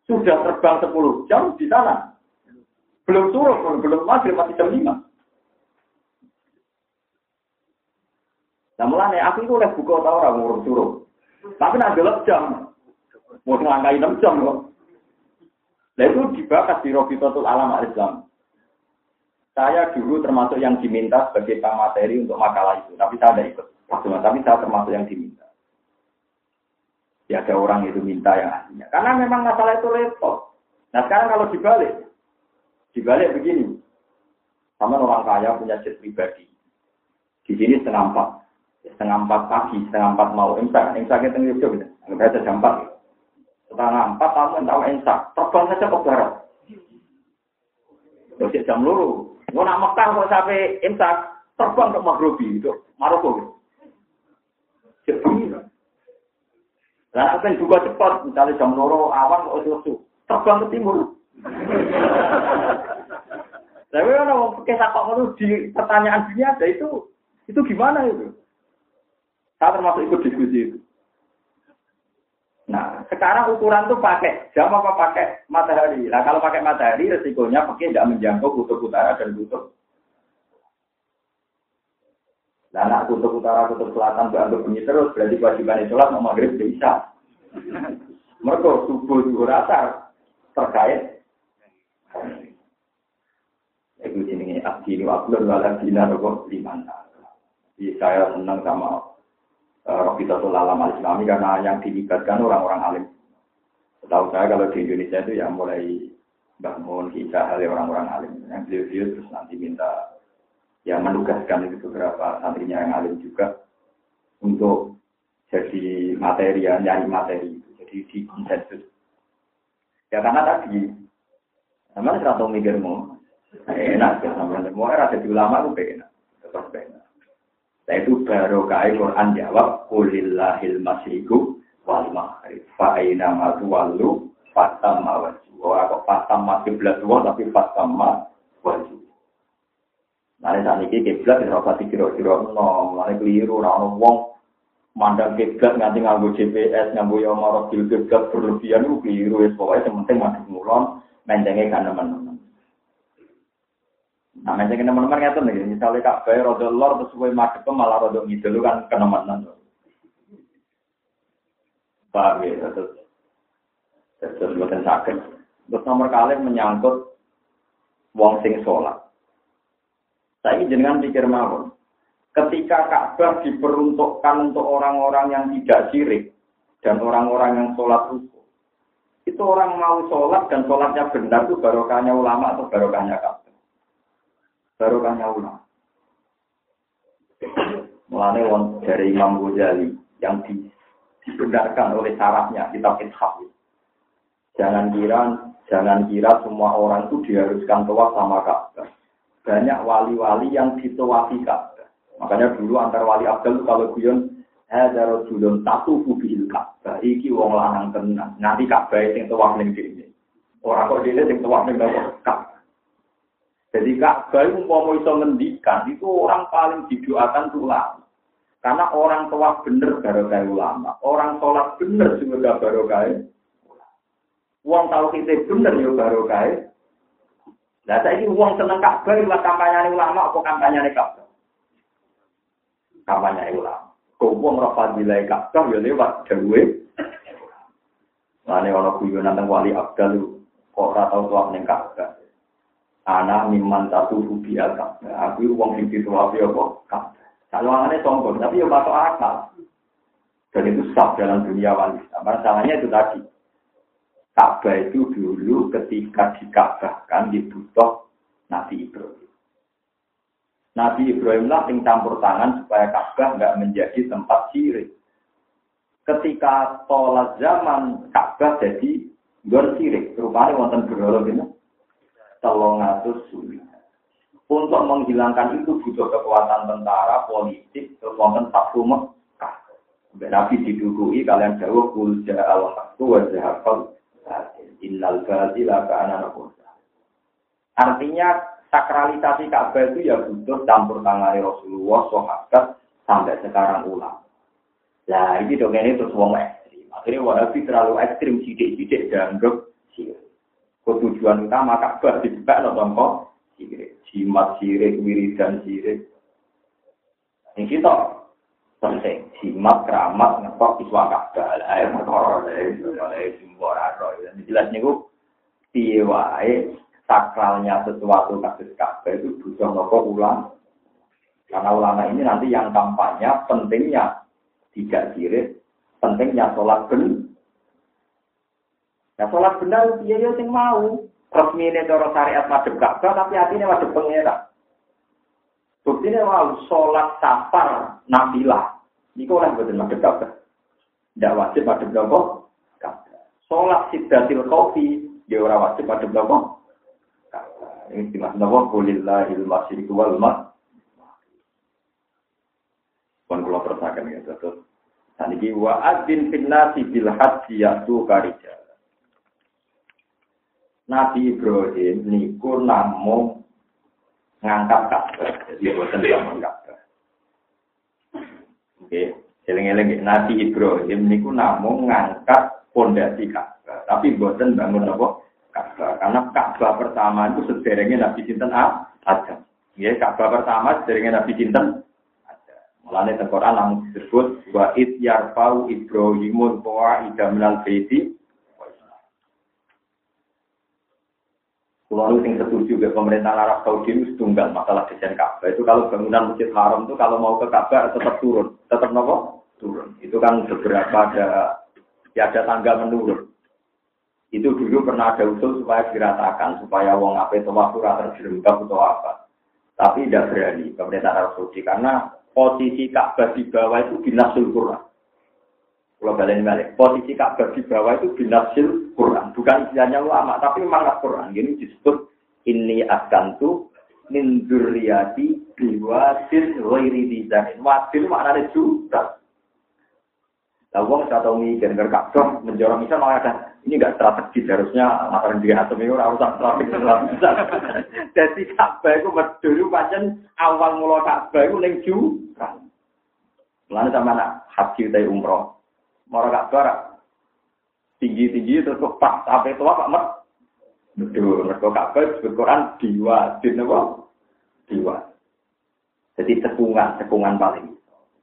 sudah terbang 10 jam di sana. Belum turun, belum maghrib, masih jam 5. Nah mulanya aku itu oleh buka tau orang ngurus suruh. Tapi nanti jam. Mau ngangkai 6 jam kok. Nah itu dibahas di Totul Alam Al-Islam. Saya dulu termasuk yang diminta sebagai materi untuk makalah itu. Tapi saya tidak ikut. Tapi saya termasuk yang diminta. Ya ada orang itu minta yang aslinya. Karena memang masalah itu repot. Nah sekarang kalau dibalik. Dibalik begini. Sama orang kaya punya jet pribadi. Di sini setengah empat. Setengah empat pagi, setengah empat mau imsak. Imsak itu tengah gitu. Anggap aja jam empat. Setengah empat kamu tahu imsak. Terbang saja ke barat. Terus jam luru. Mau nak Mekah kok sampai imsak. Terbang ke Maghribi. Itu Maroko. Jadi, Nah, apa juga cepat, misalnya jam loro awan kok itu terbang ke timur. Tapi orang mau pakai sakok itu di pertanyaan dunia ada itu, itu gimana itu? Saya termasuk ikut diskusi itu. Nah, sekarang ukuran tuh pakai jam apa pakai matahari. Nah, kalau pakai matahari resikonya pakai tidak menjangkau kutub utara dan kutub. Nah, anak kutub utara, kutub selatan dianggap bunyi terus, berarti kewajiban sholat mau maghrib bisa. Mereka subuh juga rata terkait. Itu jenenge abdi ini abdul wala dina rokok liman. Jadi saya senang sama Eh, Robidatul Alam Al-Islami karena yang dilibatkan orang-orang alim. Setahu saya kalau di Indonesia itu yang mulai bangun kisah hal orang-orang alim. Yang beliau-beliau terus nanti minta yang menugaskan itu beberapa santrinya yang alim juga untuk jadi materi, ya, nyari materi, jadi di konsensus. Ya karena tadi, sama serata mikirmu, enak ya sama semua ada di ulama itu enak, tetap enak. Nah itu baru kaya Quran jawab, Kulillahil masyiku wal maghrib. Fa'ina matu walu fatam mawaju. Wah kok fatam masih belas dua tapi fatam mawaju. Nah saat ini kiblat ya rapati kira-kira no, mulai keliru, orang wong mandang kiblat nganti nganggo GPS, nganggo yang marah kiblat berlebihan itu keliru, ya pokoknya yang penting masih mulon, menjengnya kan teman-teman. Nah, macam teman-teman ngerti nih, misalnya kak Bay rodo lor terus gue madep malah rodo ngidul kan kenemenan. Paham ya, terus terus buatan sakit. Terus nomor kali menyangkut wong sing sholat. Saya jenengan pikir mawon. Ketika Ka'bah diperuntukkan untuk orang-orang yang tidak sirik dan orang-orang yang sholat ruku, itu orang mau sholat dan sholatnya benar itu barokahnya ulama atau barokahnya Ka'bah. Baru kan ulama. Mulane dari Imam Ghazali yang di, dibenarkan oleh syaratnya kitab. Jangan kira jangan kira semua orang itu diharuskan tawaf sama Ka'bah. Banyak wali-wali yang ditawafi Ka'bah. Makanya dulu antar wali Abdul kalau guyon ada rojulun satu fubil Ka'bah. Iki wong lanang tenang. Nanti Ka'bah sing tawaf ning dene. Ora kok dene sing tawaf ning Ka'bah. Jadi Ka'bah itu mau iso ngendikan itu orang paling didoakan ulama. Karena orang tua bener barokah ulama, orang sholat bener juga barokah. Uang tahu kita bener yo barokah. Nah saya ini uang seneng Ka'bah lewat kampanye ulama apa kampanye Ka'bah? Kampanye ulama. Kau uang rapat nilai Ka'bah ya lewat dewe. Nah ini orang guyonan wali Abdul kok ratau tua neng Ka'bah. Anak miman satu rubi al Aku uang sing dituapi apa? Kalau anaknya sombong, tapi ya masuk akal. Dan itu sah dalam dunia wali. Masalahnya itu tadi. Ka'bah itu dulu ketika dikabahkan dibutuh Nabi Ibrahim. Nabi Ibrahim lah yang campur tangan supaya Ka'bah nggak menjadi tempat sirik. Ketika tolak zaman Ka'bah jadi gor sirik, rupanya wonten berhala gitu telung atus. Untuk menghilangkan itu butuh kekuatan tentara, politik, kekuatan takfu Mekah. Nabi didukui kalian jauh kulja al haqqu wa innal batila kana Artinya sakralisasi Ka'bah itu ya butuh campur tangan Rasulullah, sahabat sampai sekarang ulang. Nah ini dong ini terus wong ekstrim. Akhirnya Wahabi terlalu ekstrim sidik-sidik dianggap sirik. Tujuan utama Ka'bah dijebak no tongko sirik. Jimat sirik, wiridan sirik. Ini kita penting. Jimat, keramat, ngetok, iswa Ka'bah. Ayo motor, ayo simbol, ayo. Jelas nih, piye wae sakralnya sesuatu kasus Ka'bah itu butuh nopo ulang. Karena ulama ini nanti yang kampanye pentingnya tidak sirik, pentingnya sholat benar. Ya sholat benar dia ya yang mau. Resmi ini cara syariat madhep Ka'bah tapi hatinya madhep pengira. Buktinya mau sholat safar nafilah. Ini oleh betul madhep Ka'bah. Tidak wajib madhep Ka'bah. Sholat sidatil kopi, ya orang wajib madhep Ka'bah. Ini dimaksud apa? Kulillahil masyriku wal mas. Pun kalau persakan ya, terus. Dan ini wa adin finnasi bil haji yaitu karija. Nabi Ibrahim niku namung ngangkat Ka'bah, jadi boten zaman Ka'bah. Oke, eling-eling Nabi Ibrahim niku namung ngangkat pondasi Ka'bah, tapi boten bangun apa Ka'bah. Karena Ka'bah pertama itu sederengnya Nabi Sinten Adam. Ya, Ka'bah pertama sederengnya Nabi Sinten. Mulane teng Quran langsung disebut wa id yarfau Ibrahimul qawaida minal baiti Kalau yang setuju ke pemerintah Arab Saudi itu tunggal masalah desain Ka'bah itu kalau bangunan Masjid Haram itu kalau mau ke Ka'bah tetap turun, tetap nopo turun. Itu kan beberapa ada ya ada tangga menurun. Itu dulu pernah ada usul supaya diratakan supaya wong apa itu waktu terjerembab atau apa. Tapi tidak berani pemerintah Arab Saudi karena posisi Ka'bah di bawah itu binasul Quran. Kalau kalian balik, posisi Ka'bah di bawah itu binasil Quran, bukan istilahnya ulama, tapi mangat Quran. Ini disebut ini akan tuh min dzurriyyati biwadin ghairi dizanin. Wadin maknanya juga. Lah wong saya tahu mikir nggak Ka'bah menjorong misal malah ada ini enggak strategis harusnya makanan diri atau itu harus strategis bisa. Jadi Ka'bah itu dulu pancen awal mula Ka'bah itu ning juga. Lalu sama nak haji dari umroh Mora Ka'bah tinggi-tinggi terus kok pas sampai tua Pak Mat. Betul, mereka Ka'bah disebut Quran diwa, din apa? Diwa. Jadi cekungan, cekungan paling.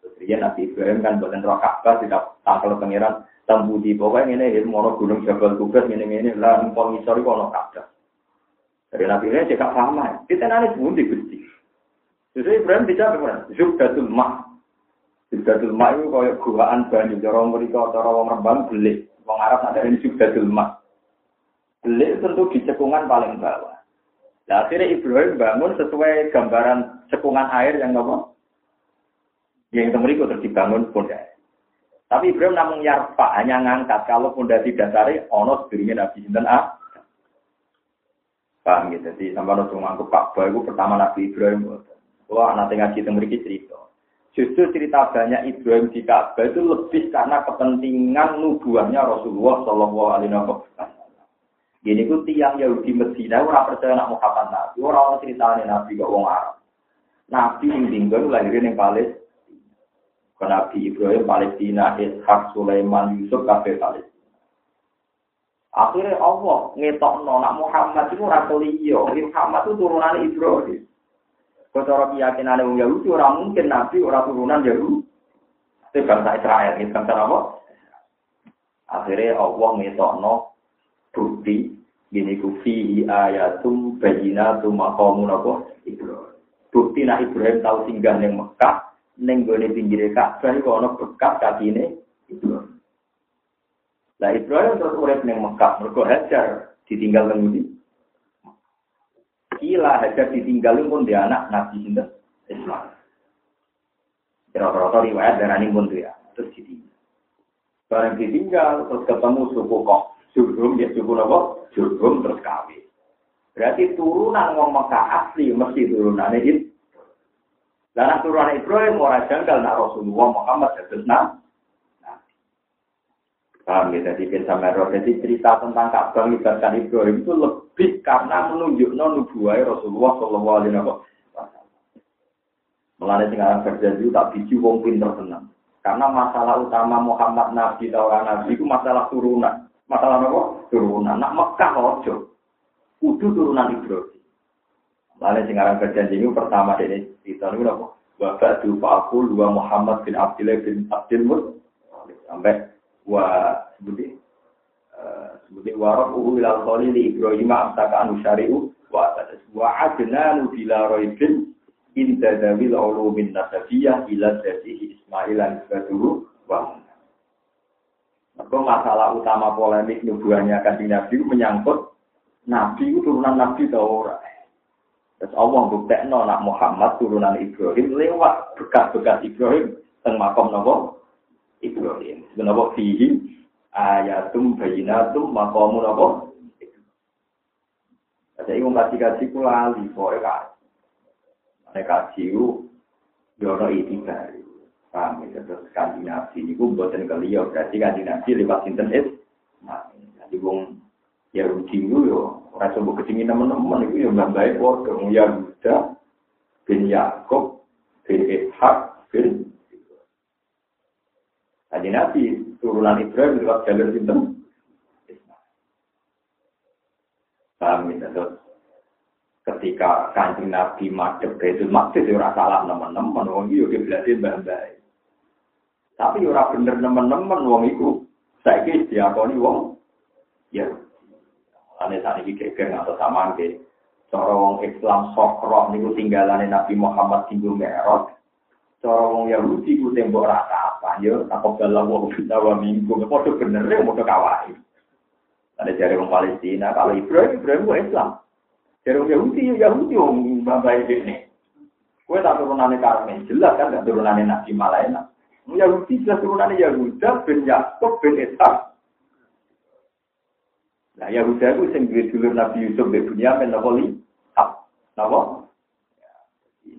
Terus Nabi Ibrahim kan buatan roh Ka'bah tidak tangkal pengiran tambu di pokoknya ini ilmu orang gunung Jabal Kubas ini ini lah empong isori kono Ka'bah. Dari Nabi Ibrahim cekak sama. Kita nanti pun di gusti. Jadi Ibrahim tidak benar. Zubdatul Mah. Subdatul mak itu kaya guaan banyu. Cara mereka, cara wong rembang belik. Wong Arab ada ini subdatul mak. Belik tentu di cekungan paling bawah. Nah, akhirnya Ibrahim bangun sesuai gambaran cekungan air yang apa? Yang temeriku terus dibangun pondasi. Tapi Ibrahim namun yarfa hanya ngangkat kalau pondasi dasari ono dirinya Nabi Sinten A. Paham gitu. Jadi sampai langsung ngangkup Ka'bah itu pertama Nabi Ibrahim. Wah, nanti ngaji temeriku cerita. Justru cerita banyak Ibrahim di Ka'bah itu lebih karena kepentingan nubuahnya Rasulullah Shallallahu Alaihi Wasallam. Ini ku tiang Yahudi Medina orang percaya nak Muhammad Nabi, orang ceritanya Nabi gak wong Arab. Nabi yang tinggal lahirin yang Palestina. Nabi Ibrahim Palestina, Ishak, Sulaiman, Yusuf, kafe Palestina. Akhirnya Allah ngetok nak Muhammad itu rasuliyo, Muhammad itu turunan Ibrahim. Kalau keyakinan orang Yahudi, orang mungkin Nabi, orang turunan Yahudi. Itu bangsa Israel, itu bangsa apa? Akhirnya Allah ngetokno bukti, gini ku fihi ayatum bayinatum maqamun apa? Ibrahim. Bukti nak Ibrahim tahu singgah neng Mekah, neng gone pinggir Ka'bah iku ana bekas Ibrahim. Lah Ibrahim terus urip neng Mekah, mergo hajar ditinggal nang Kila hajar ditinggalin pun dia anak Nabi Sinten Islam. Kira-kira riwayat darah pun dia terus ditinggal. Barang ditinggal terus ketemu suku kok Jurhum ya suku apa? Jurhum terus kawin. Berarti turunan wong Mekah asli mesti turunan itu. Dan turunan Ibrahim orang janggal nak Rasulullah Muhammad terus nah Paham ya, jadi bin Samero. Jadi cerita tentang Ka'bah melibatkan Ibrahim itu lebih karena menunjukkan nubuah Rasulullah Shallallahu Alaihi Wasallam. Melalui tinggalan berjanji tak biji wong pinter tenang. Karena masalah utama Muhammad Nabi atau Nabi itu masalah turunan. Masalah apa? Turunan. Nak Mekah ojo. Kudu turunan Ibrahim. Lalu sing aran berjanji ini pertama ini kita ini apa? Bapak du aku dua Muhammad bin Abdullah bin Abdul sampai wa sebuti uh, sebuti warok uhu ilal khalili Ibrahim amsaka anu syari'u wa wa adnanu bila roibin inda dawil ulumin nasabiyah ila jadihi Ismail wa maka masalah utama polemik nubuahnya kan Nabi menyangkut Nabi itu turunan Nabi atau orang. Terus Allah buktekno nak Muhammad turunan Ibrahim lewat bekas-bekas Ibrahim teng makom nopo Ibrahim. Sebenarnya fihi ayatum bayinatum makomu nopo. Jadi wong kasih kasih kulali kowe kaji. Nek kaji ku yo ono itibar. Paham ya terus kanji nabi niku mboten keliyo berarti kanji nabi lewat sinten es. Nah, jadi wong ya rugi yo Ora coba kecingin teman-teman itu yang baik padha ya Yuda bin Yakob bin Ishak bin Tadi Nabi turunan Ibrahim lewat jalur. Paham ya, terus ketika kanjeng Nabi madep itu maksud ya ora salah teman-teman wong iki yo berarti mbah baik. Tapi ya ora bener teman-teman wong iku saiki diakoni wong ya Ane saat ini geger atau sama ke. Cara wong Islam sokro niku tinggalane Nabi Muhammad tinggal merot. Cara wong Yahudi ku tembok rata apa yo takut dalam wong kita wa minggu. Padha bener ya padha kawai. Ada jari wong Palestina kalau Ibrahim Ibrahim ku Islam. Jari wong Yahudi ya Yahudi wong babai ini. Kue tak turunannya Karmen, jelas kan gak turunannya Nabi Malaina. Yahudi jelas turunannya Yahuda bin Yakub bin Ishak. Nah, Yahuda itu duwe dulur Nabi Yusuf be Bunyamin napa li? Napa?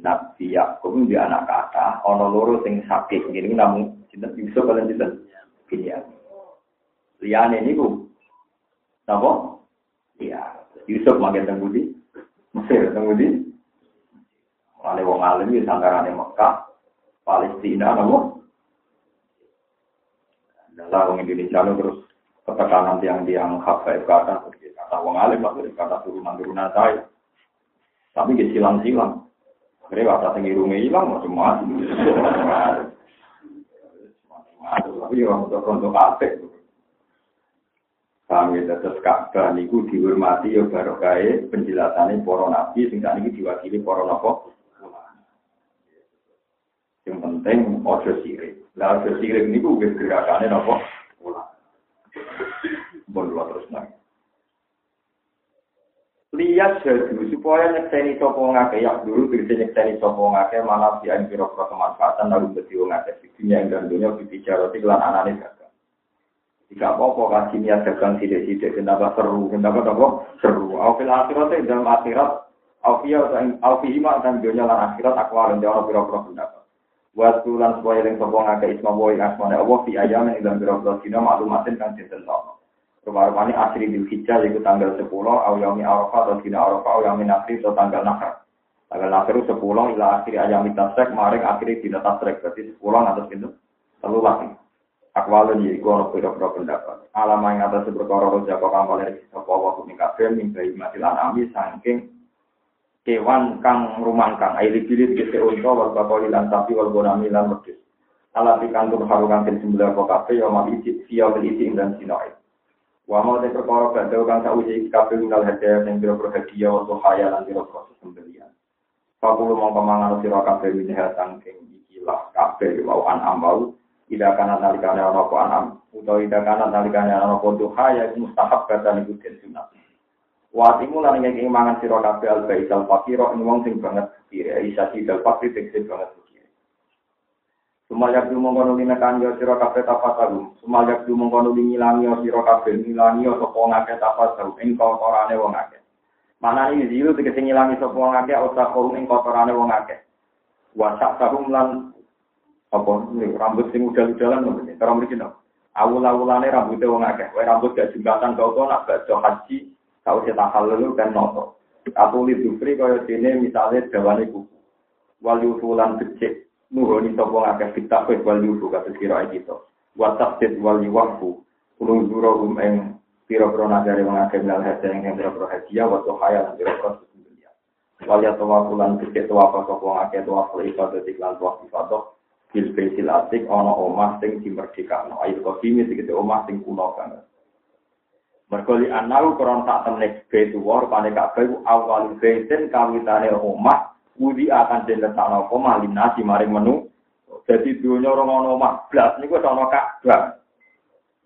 Nabi Yakub di anak kata, ana loro sing sakit ngene namun sinten Yusuf kalian sinten? Bunyamin. Liyane niku napa? Iya, Yusuf makin teng budi. Mesir teng budi. Wale wong alim iki sangarane Mekah, Palestina napa? Dalam wong Indonesia terus ketekanan tiang-tiang hafaib kata, kata wong alim kata turunan-turunan saya. Tapi dia silang-silang. Akhirnya kata tinggi rumah hilang, macam-macam. Tapi ya untuk kafe. Kami tetap Ka'bah niku dihormati ya barokah penjelasannya para nabi sing ini diwakili para napa yang penting ojo sirik. Lah ojo sirik niku gerakane napa Bon terus nang. Lihat jadi supaya nyekseni sopo ngake ya dulu bisa nyekseni sopo ngake malah si an kira kemanfaatan lalu beti ngake di dunia yang dunia bicara tiklan anane dagang. Jika apa-apa kasih niat dagang sidik-sidik kenapa seru kenapa apa seru. Aufil akhirat dalam akhirat Alfiyah dan Alfihima dan dunia lan akhirat aku alam jawab biro-biro pendapat. Waktu lan supaya yang sopo ngake isma boy asmane Allah fi ayam yang dalam biro-biro dina maklumatin kan cinten Rupa-rupanya asri bil hijjah yaitu tanggal 10, au yaumi arafah atau dina arafah, au yaumi atau tanggal nakar. Tanggal nakar 10 ila akhiri ayam tasrek, maring akhiri dina tasrek. Berarti 10 atas itu selalu lagi. Akwalun yaiku ono pira-pira pendapat. Alama yang atas berkara roja kok kampal dari sapa wa kumi kabeh mimpi mati lanami saking kewan kang rumangkang aili bilit kese unta wal bakoli lan sapi wal bonami lan wedhus. Ala pikantur harukan ten sembelah kok kabeh ya mati siya isi dan sinoi. Wa mau te perkara badhe kang sauji kabeh minal hadiah sing biro hadiah untuk haya lan biro proses pembelian. Fakulu mau kemangan sira kabeh minha sangking ikilah kabeh wau an ambau tidak kana nalikane ana apa anam utawa tidak kana nalikane ana apa duha ya mustahab kata niku den sunat. Wa timu lan ngeki mangan sira kabeh al baisal fakira ing wong sing banget kira isa sidal fakir sing banget Sumayak du mongkono limekan yo sira kabeh tafataru. Sumayak du mongkono ngilangi yo sira kabeh ngilangi yo sapa ngake tafataru ing kotorane wong akeh. Mana ini zilu tegese ngilangi sapa wong akeh utawa korum ing kotorane wong akeh. Wasak lan apa rambut sing udal-udalan ngono iki. Cara mriki no. Awul-awulane rambutnya wong akeh. Wae rambut gak jembatan kok nak baca haji tau cetak halul kan noto. Atau lidufri kaya dene misalnya dawane kuku. Wal yufulan becik nuhoni sapa ngakeh kita pe wal yufu kata kira iki to. Wa taqdid wal yuwafu kulun zurahum eng pira-pira nagare ngakeh lan hadiah eng pira-pira hadiah wa tuhaya lan pira-pira sedunia wal ya kete tawafu sapa ngakeh tawafu ibadah di lan tawafu ibadah. Fil baiti latik ana omah sing dimerdekakno. Ayo kok iki sing kete omah sing kuno kan Berkali anal koron tak tenek betuwar pada kabeh awal betin kawitane omah Wudi akan diletakno apa malinasi maring menu. Jadi dunia orang ono omah blas niku ono Ka'bah.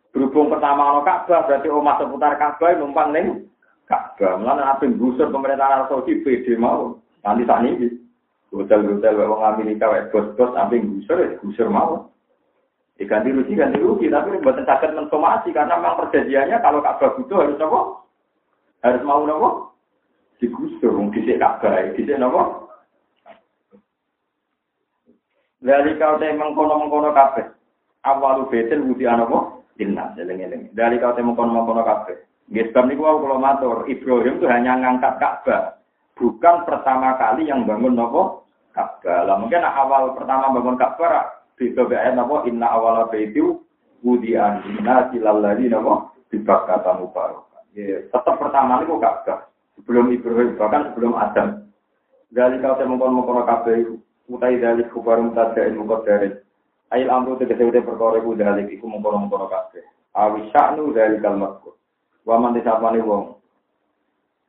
Berhubung pertama ono Ka'bah berarti omah seputar Ka'bah numpang ning Ka'bah. Mulane ape gusur pemerintahan Arab Saudi PD mau. Nanti saat ini hotel-hotel wong Amerika wae bos-bos sampe gusur ya gusur mau. Ya, ganti rugi, ganti rugi, tapi buatan sakit mensomasi karena memang perjanjiannya kalau Ka'bah butuh harus apa? Harus mau apa? Digusur, disik Ka'bah, disik apa? Dari kau teh mengkono-mengkono kabeh. Awalu betel budi anopo? Inna, eling-eling. Dari kau teh mengkono-mengkono kabeh. Nggih sebab niku wau kula matur, Ibrahim itu hanya ngangkat Ka'bah. Bukan pertama kali yang bangun nopo Ka'bah. Lah mungkin awal pertama bangun Ka'bah bisa ayat nopo inna awala baitu budi anina silalari nopo kata mubarak. Ya, tetap pertama niku Ka'bah. Sebelum Ibrahim bahkan sebelum Adam. Dari kau teh mengkono-mengkono kabeh utai dalik kubarum tadda ilmu kodarin. Ail amru tegese utai perkara iku dalik iku mengkono-mengkono kabeh. Awi sya'nu dalik kalmatku. Wa man disapane wong.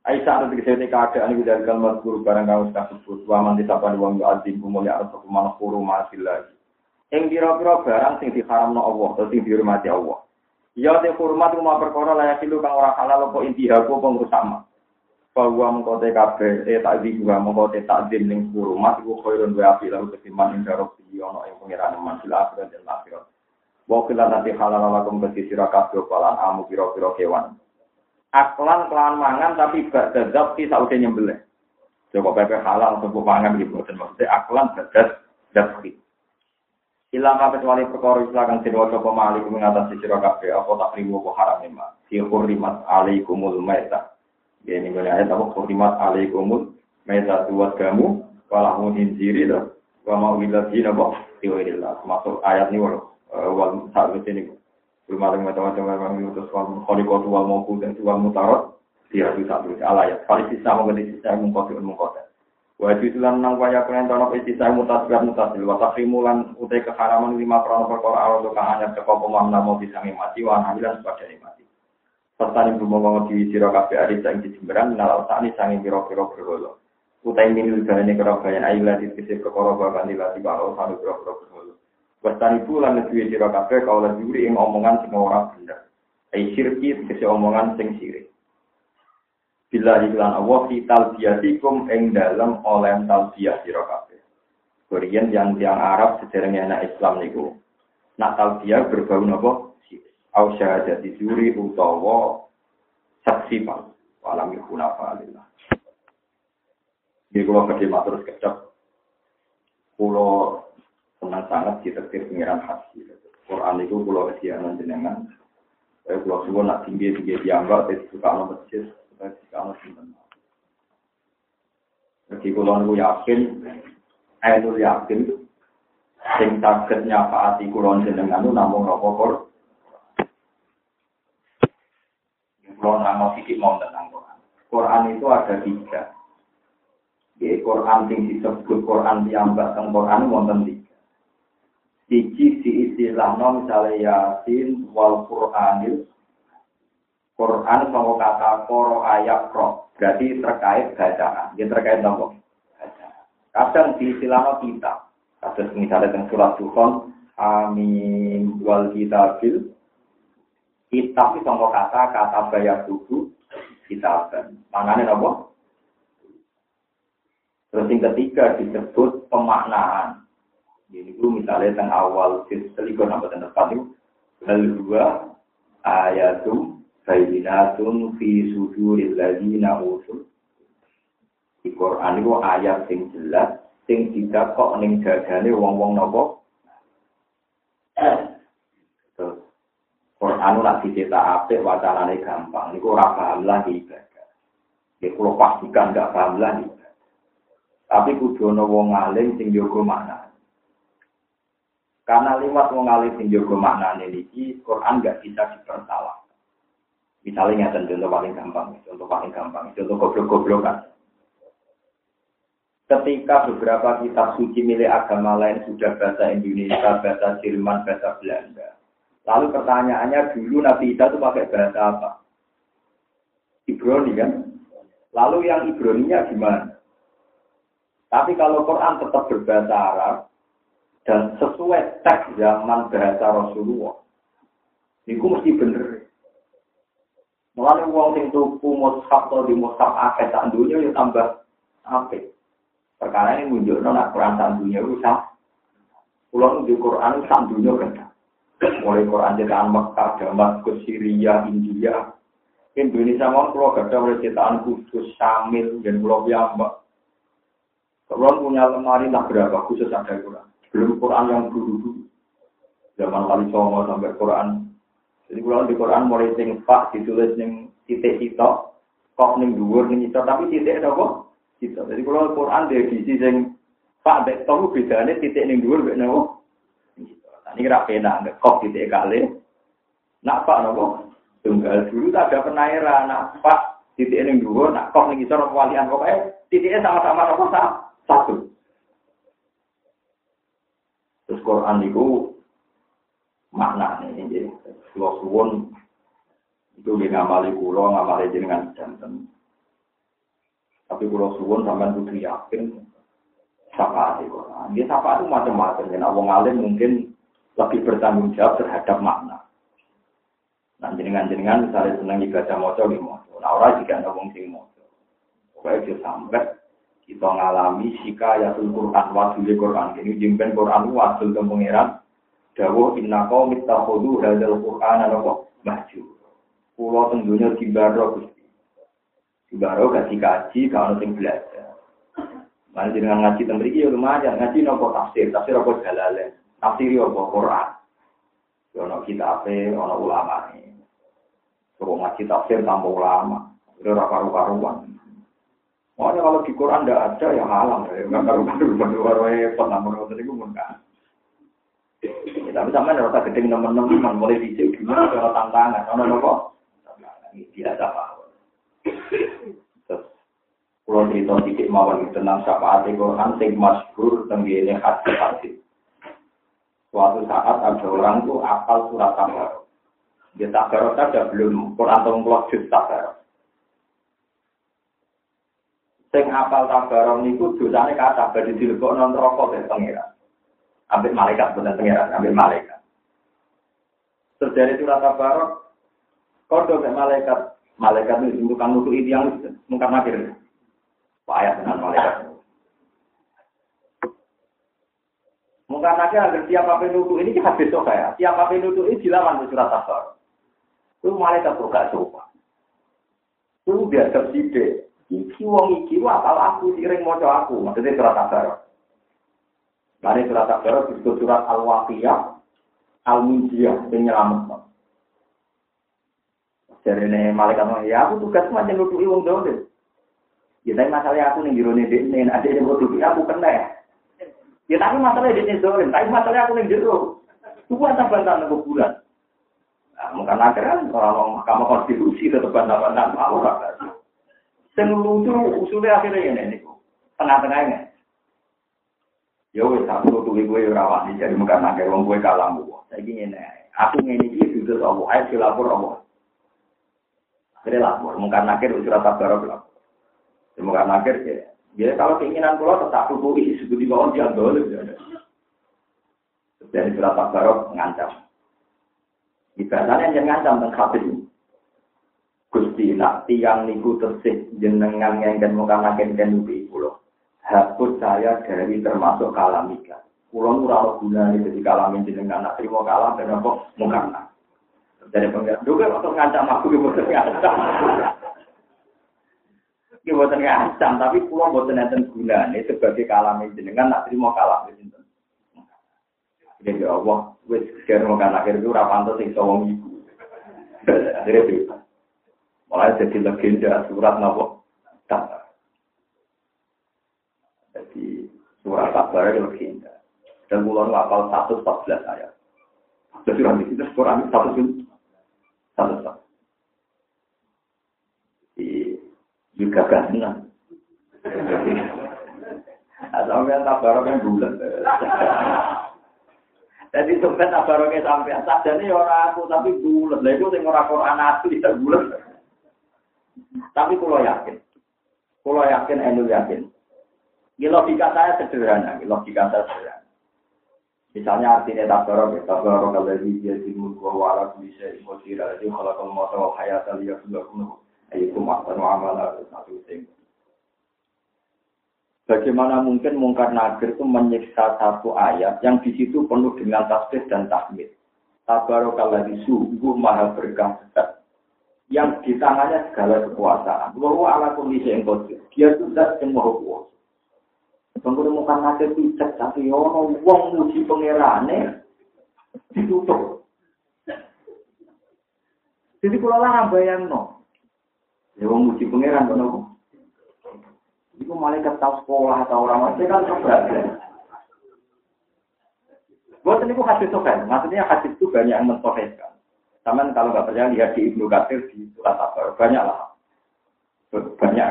Ai sa'nu tegese utai keadaan iku dalik kalmatku barang kang wis kasebut. Wa man wong yo azim kumulya arep kumanah kuru ma'asillah. Ing pira-pira barang sing diharamno Allah, atau sing dihormati Allah. Ya te hormat rumah perkara layak kang ora halal apa intihaku pengrusak bahwa mengkote kafe eh tak di juga mengkote tak di ning kurumat iku koirun wa api lalu ketimbang ing darok di ono ing pangeran mansil akhirat dan akhirat. Wa kila nanti halal lakum bagi sira kabeh palan amu pira-pira kewan. Aklan kelan mangan tapi gak dadap ki saude nyembelih. Coba pepe halal untuk mangan gitu dan maksudnya aklan dadat dapki. Ilang kabeh wali perkara istilah kang den waca pemalik mengatasi sira kabeh apa tak riwo apa haram ma. Fi hurrimat alaikumul maitah Ya ini gue ayat apa? Kurimat alaikumul meta tuat kamu walahu hinjiri lah wa mau ilah jina boh tiwirillah masuk ayat ini walau wal saat ini. Belum ada macam-macam memang itu wal kholikot wal mauku dan wal mutarot. Dia itu satu alayat kali sisa mengenai sisa mengkotir mengkotir Wajib lan nang waya kalian tono isi saya mutasbih mutasil wa takrimulan utai keharaman lima krono perkara hanya sekop pemaham mau bisa mati wa hamilan sebagai mati. Serta rumah di sira kabeh ari sing dijemberan nalal sani sange pira-pira berhala utai minul galane karo bayan ayu lati kese perkara bakan dilati karo sanu pira-pira berhala Wastani bulan duwe sira kabeh kaula juri ing omongan sing ora bener ai sirki kese omongan sing sirik Bila iklan Allah fital biasikum ing dalam oleh talbiyah sira kabeh. Korean yang tiang Arab sedereng anak Islam niku. Nak talbiyah berbau napa? Au syahadati juri utawa saksi pal walam yakuna falillah Jadi kalau kerja matur kecap, pulau senang sangat ditetir pengiran hati. Quran itu pulau kesianan jenengan. Saya pulau suwon nak tinggi tinggi dianggap, tapi suka no masjid, suka suka no simpen. Jadi pulau aku yakin, saya yakin, sing takut nyafaati kulon jenengan itu namun rokok kalau nama sedikit mau tentang Quran. Quran itu ada tiga. Ya, Quran yang disebut Quran yang tentang Quran wonten tiga. Siji di istilah no misalnya Yasin wal Quranil. Quran sama kata koro ayat pro. Berarti terkait bacaan. Dia terkait nopo. Kadang di istilah no kita. Kadang misalnya dengan surat Tuhan. Amin wal kitabil Kitab itu kata kata bayar buku kitab. Manane apa? Terus yang ketiga disebut pemaknaan. Jadi itu misalnya tentang awal selikur nama tanda itu dua ayatum bayinatun fi suduril ladina usul. Di Quran itu ayat yang jelas sing tidak kok ning dadane wong-wong nopo Quran nak dicetak apik wacanane gampang. Niku ora paham lagi ibadah. Ya kula pastikan gak paham lagi. Tapi kudu ana wong alim sing jaga makna. Karena lewat wong alim sing jaga maknane niki Quran gak bisa dipersalah. Misalnya ngeten contoh paling gampang, contoh paling gampang, contoh goblok-goblokan. Ketika beberapa kitab suci milik agama lain sudah bahasa Indonesia, bahasa Jerman, bahasa Belanda. Lalu pertanyaannya dulu Nabi Isa itu pakai bahasa apa? Ibrani kan? Lalu yang Ibraninya gimana? Tapi kalau Quran tetap berbahasa Arab dan sesuai teks zaman bahasa Rasulullah, itu mesti bener. Mulai uang sing tuku mushaf atau di mushaf akeh tak dunia ya tambah apik. Perkara ini menunjukkan nak Quran itu sah. Pulau di Quran sak dunia kan. Mulai Quran cetakan Mekah, Damaskus, Syria, India. Indonesia mau pulau gak ada cetakan khusus Samil dan Pulau Biamba. Kalau punya lemari tak berapa khusus ada Quran. Belum Quran yang dulu-dulu. Zaman kali Songo sampai Quran jadi kalau di Quran mulai sing pak ditulis ning titik sitok, kok ning dhuwur ning sitok tapi titik apa? Sitok. Jadi kalau Quran di edisi sing pak dek tahu bedanya titik dhuwur mek napa? Ini kira pena, kok titik kali. Nak pak napa? Tunggal dulu tak ada penairan, nak pak titik ning dhuwur, nak kok ning sitok walian pokoknya titiknya sama-sama apa satu. Terus Quran itu makna ini kalau suwon itu dia ngamali kulo ngamali jenengan jantan tapi kalau suwon sampai butuh yakin sapa itu dia sapa itu macam-macam ya wong alim mungkin lebih bertanggung jawab terhadap makna nah jenengan-jenengan misalnya senang ibadah moco di moco nah orang juga ada wong sing moco pokoknya dia sampai kita ngalami sika ya Quran wadul Quran ini jimpen Quran wadul ke pangeran Dawuh inna kau mitakhudu hadal Qur'an apa maju. Pulau tentunya di baro gusti. Di baro kasih kaji kalau sing belajar. Mana dengan ngaji tembriki ya lumayan. Ngaji nopo tafsir, tafsir apa jalalen. Tafsir apa Quran. Ono kita apa, ono ulama nih. Suruh ngaji tafsir tambah ulama. Itu karu-karuan. Makanya kalau di Quran tidak ada ya halang ya. Enggak karu-karuan. Baru repot namun itu pun kan. Ya, tapi sama ada rasa gede teman-teman mulai dicek gimana kalau tantangan, ono nopo, biasa pak. Terus pulau cerita sedikit mawon tentang syafaat Quran sing masyhur tenggine hati hati. Suatu saat ada orang tuh apal surat tabarok. Dia tabarok saja belum Quran atau ngelok juz tabarok. Sing apal tabarok niku dosane kata badhe dilebokno neraka dari pangeran. Ambil malaikat, bukan pengiran, ambil malaikat. Terjadi surat tabarok, kodo ke malaikat, malaikat itu kamu tuh yang mungkin akhir. Ayat dengan Mungkin akhir agar tiap apa nutu ini kita besok ya. Tiap apa nutu ini dilawan di surat tabarok. Itu malaikat tuh gak coba. Itu biar terside. Iki wong iki apal aku sering moco aku. Maksudnya surat tabarok. Mari surat Al-Baqarah disebut surat Al-Waqiyah, Al-Munjiyah, yang nyelamat. Jadi ini malaikat ya aku tugas macam nutupi wong dolim. Ya tapi masalahnya aku nih jero nih ini ada yang nutupi aku kena ya. Ya tapi masalahnya dia dolim, tapi masalahnya aku nih jero. Bantah nunggu bulan. Nah, mungkin akhirnya orang mahkamah konstitusi tetap bantah-bantah mau lah. Yang lucu usulnya akhirnya ini, tengah-tengahnya. Ya wis aku tuh gue ora wani jadi muka nakir wong gue kalah bu. Saiki ngene. Aku ngene iki dudu Allah, ayo dilapor Allah. Akhirnya lapor, muka nakir surat tabarok lapor. Ya muka nakir ya. Ya kalau keinginan pulau tetap disebut di bawah dia boleh. Dari surat tabarok ngancam. Ibadahnya yang ngancam tentang ini. Gusti nak tiang niku tersih jenengan ngengken muka nakir dan nubi pulau hapus saya dari termasuk kalamika. Kulon ora guna ini jadi kalamin jenengan anak terima kalam dan apa mukana. Dari pengen juga untuk ngancam aku gitu ngancam. Iki boten ngancam tapi kula boten enten gunane sebagai kalamin jenengan nak terima kalam sinten. Jadi ya Allah, wis sekarang mau akhir itu ora pantes sing sawang iku. Akhirnya bebas. Mulai jadi legenda surat nopo. Tak Surat Tabar itu legenda. Dan mulai apal 114 ayat. Jadi nanti kita Quran 114. Juga gak Sampai tabarok yang bulan. Jadi sampai tabaroknya sampai saja nih orang aku tapi bulan. Lah itu sing ora Quran asli ya bulan. Tapi kalau yakin, kalau yakin, enu yakin. Ini logika saya sederhana, ini logika saya sederhana. Misalnya artinya tabarok, ya, tabarok kalau dia timur gua warak bisa imosir, jadi kalau kamu mau tahu hayat lihat sudah kuno, ayo kumasan amalah satu sing Bagaimana mungkin mungkar nakir itu menyiksa satu ayat yang di situ penuh dengan tasbih dan tahmid. Tabarakallah sungguh maha berkah yang di tangannya segala kekuasaan. Bahwa ala kondisi yang kodir. Dia sudah yang maha kuasa. Pengguna nakir itu cek tapi ono wong muji pengerane ditutup. Jadi kalau lah bayang no. Ya wong muji pengeran kono itu malaikat tahu sekolah atau orang masih kan keberatan. Buat ini hadis sokan, maksudnya hadis itu banyak yang mentoheskan. Taman kalau nggak percaya lihat di Ibnu Katsir di surat Tabar, banyak lah. Banyak.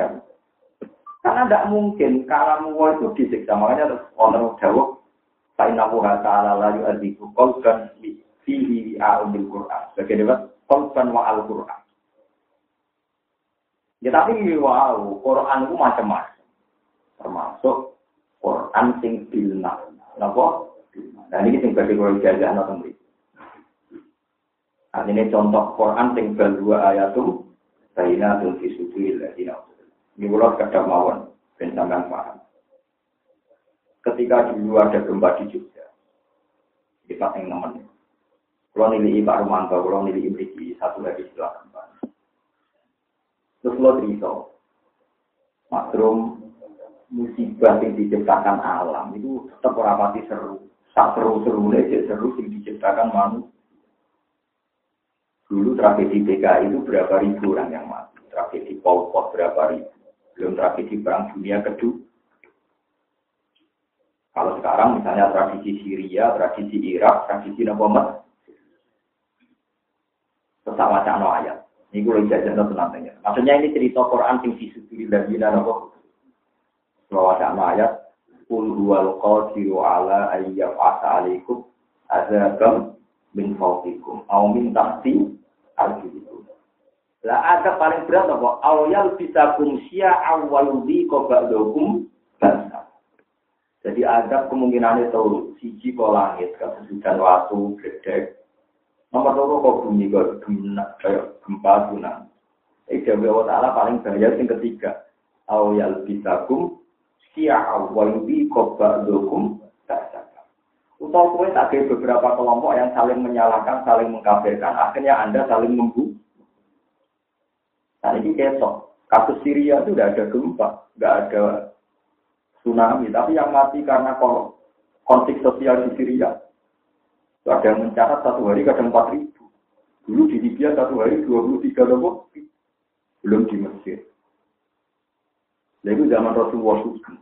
Karena tidak mungkin kalau mau itu disiksa, makanya orang jawab, Fa'innahu ta'ala la yu'adzibu qalban fihi a'umil Qur'an. Bagaimana? Wa al-Qur'an. Ya tapi wow, Quran itu macam-macam termasuk Quran sing bilna. Napa? Dan ini sing bagi kalau jajah atau mriki. Artinya contoh Quran sing berdua ayatum Baina tuh fi suduril ladina Ini kalau kadang mawon sampean paham. Ketika dulu ada gempa di Jogja, di yang nemen. Kalau nilai Pak Romanto, kalau nilai Ibriki, satu lagi gempa. Terus lo cerita, Makrum musibah yang diciptakan alam itu tetap rapati seru. Tak seru-seru aja seru yang diciptakan manusia. Dulu tragedi PKI itu berapa ribu orang yang mati. Tragedi Pol Pot berapa ribu. Belum tragedi Perang Dunia Kedua. Kalau sekarang misalnya tradisi Syria, tradisi Irak, tradisi Nabamat. Tetap no ayat. Ini gue jajan nantinya. Maksudnya ini cerita Quran yang disuduri dari Nabamat. Bahwa ada ayat Kul huwal qadiru ala ayyaf asa alaikum azabam min fawqikum au min tahti arjulikum. Lah ada paling berat apa? Awyal bisa kumsia awaludi kobakdokum basa. Jadi ada kemungkinan itu siji kok langit, kasus hujan waktu, gede. Nomor loro kok bumi kok kayak gempa tsunami. Eh, Allah Ta'ala paling bahaya yang ketiga. Awyal bisa kum syi'a wa yubi qabba dukum Utau kue tak ada beberapa kelompok yang saling menyalahkan, saling mengkafirkan. Akhirnya Anda saling membu. Nah ini kesok. Kasus Syria itu tidak ada gempa, tidak ada tsunami. Tapi yang mati karena konflik sosial di Syria. Ada yang mencatat satu hari kadang empat ribu. Dulu di Libya satu hari dua puluh tiga ribu. Belum di Mesir. Lalu zaman Rasulullah SAW.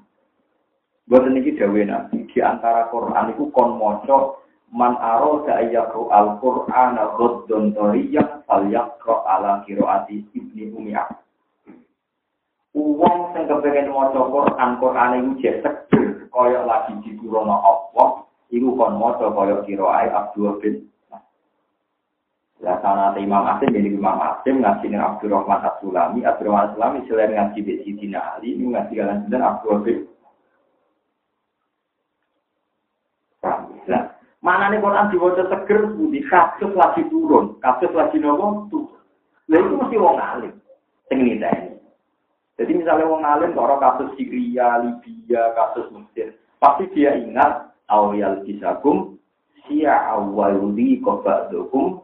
Buat ini dawe nabi di antara Quran itu kon moco man aro ayakro al Quran ghaddon toriyah fal yakro ala kiroati ibni umiyah. Uang sing kepengen maca Quran Quran jek seger kaya lagi diturunno Allah iku kon maca kaya kiroai Abdul bin Ya sana Imam Asim jadi Imam Asim ngaji dengan Abdurrahman As-Sulami, Abdurrahman As-Sulami selain ngaji di Sidina Ali, ini ngaji kalian dan Abdul bin Mana nih Quran diwaca seger budi kasus lagi turun, kasus lagi nopo turun. Nah itu mesti wong alim. Ini. Jadi misalnya wong alim kalau kasus Syria, Libya, kasus Mesir, pasti dia ingat awal kisahum sia awaludi kobadukum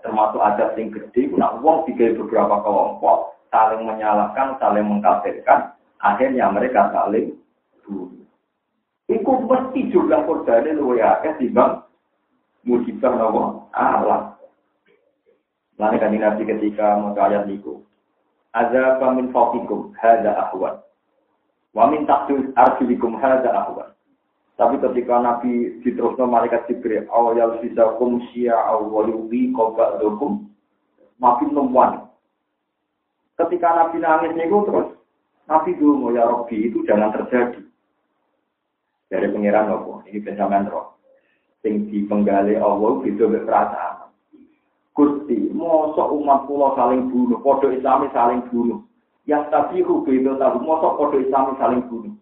termasuk ada sing gede, nak wong tiga beberapa kelompok saling menyalahkan, saling mengkafirkan, akhirnya mereka saling bunuh. Iku mesti jumlah korbannya luwe akeh timbang musibah nopo alam. Lalu kan nabi ketika mau ayat niku. Azab min fawqikum hadza ahwan. Wa min tahti arjulikum hadza ahwan. Tapi ketika Nabi diteruskan malaikat Jibril, awal awal yubi koba dokum, makin nemuan. Ketika Nabi nangis niku terus Nabi dulu ya Robi itu jangan terjadi. Dari pengiran nopo, ini pencaman roh. Sing di penggali Allah itu perasaan. Gusti, mosok umat pulau saling bunuh, podo Islami saling bunuh. Yang tapi itu tahu, mosok podo Islami saling bunuh.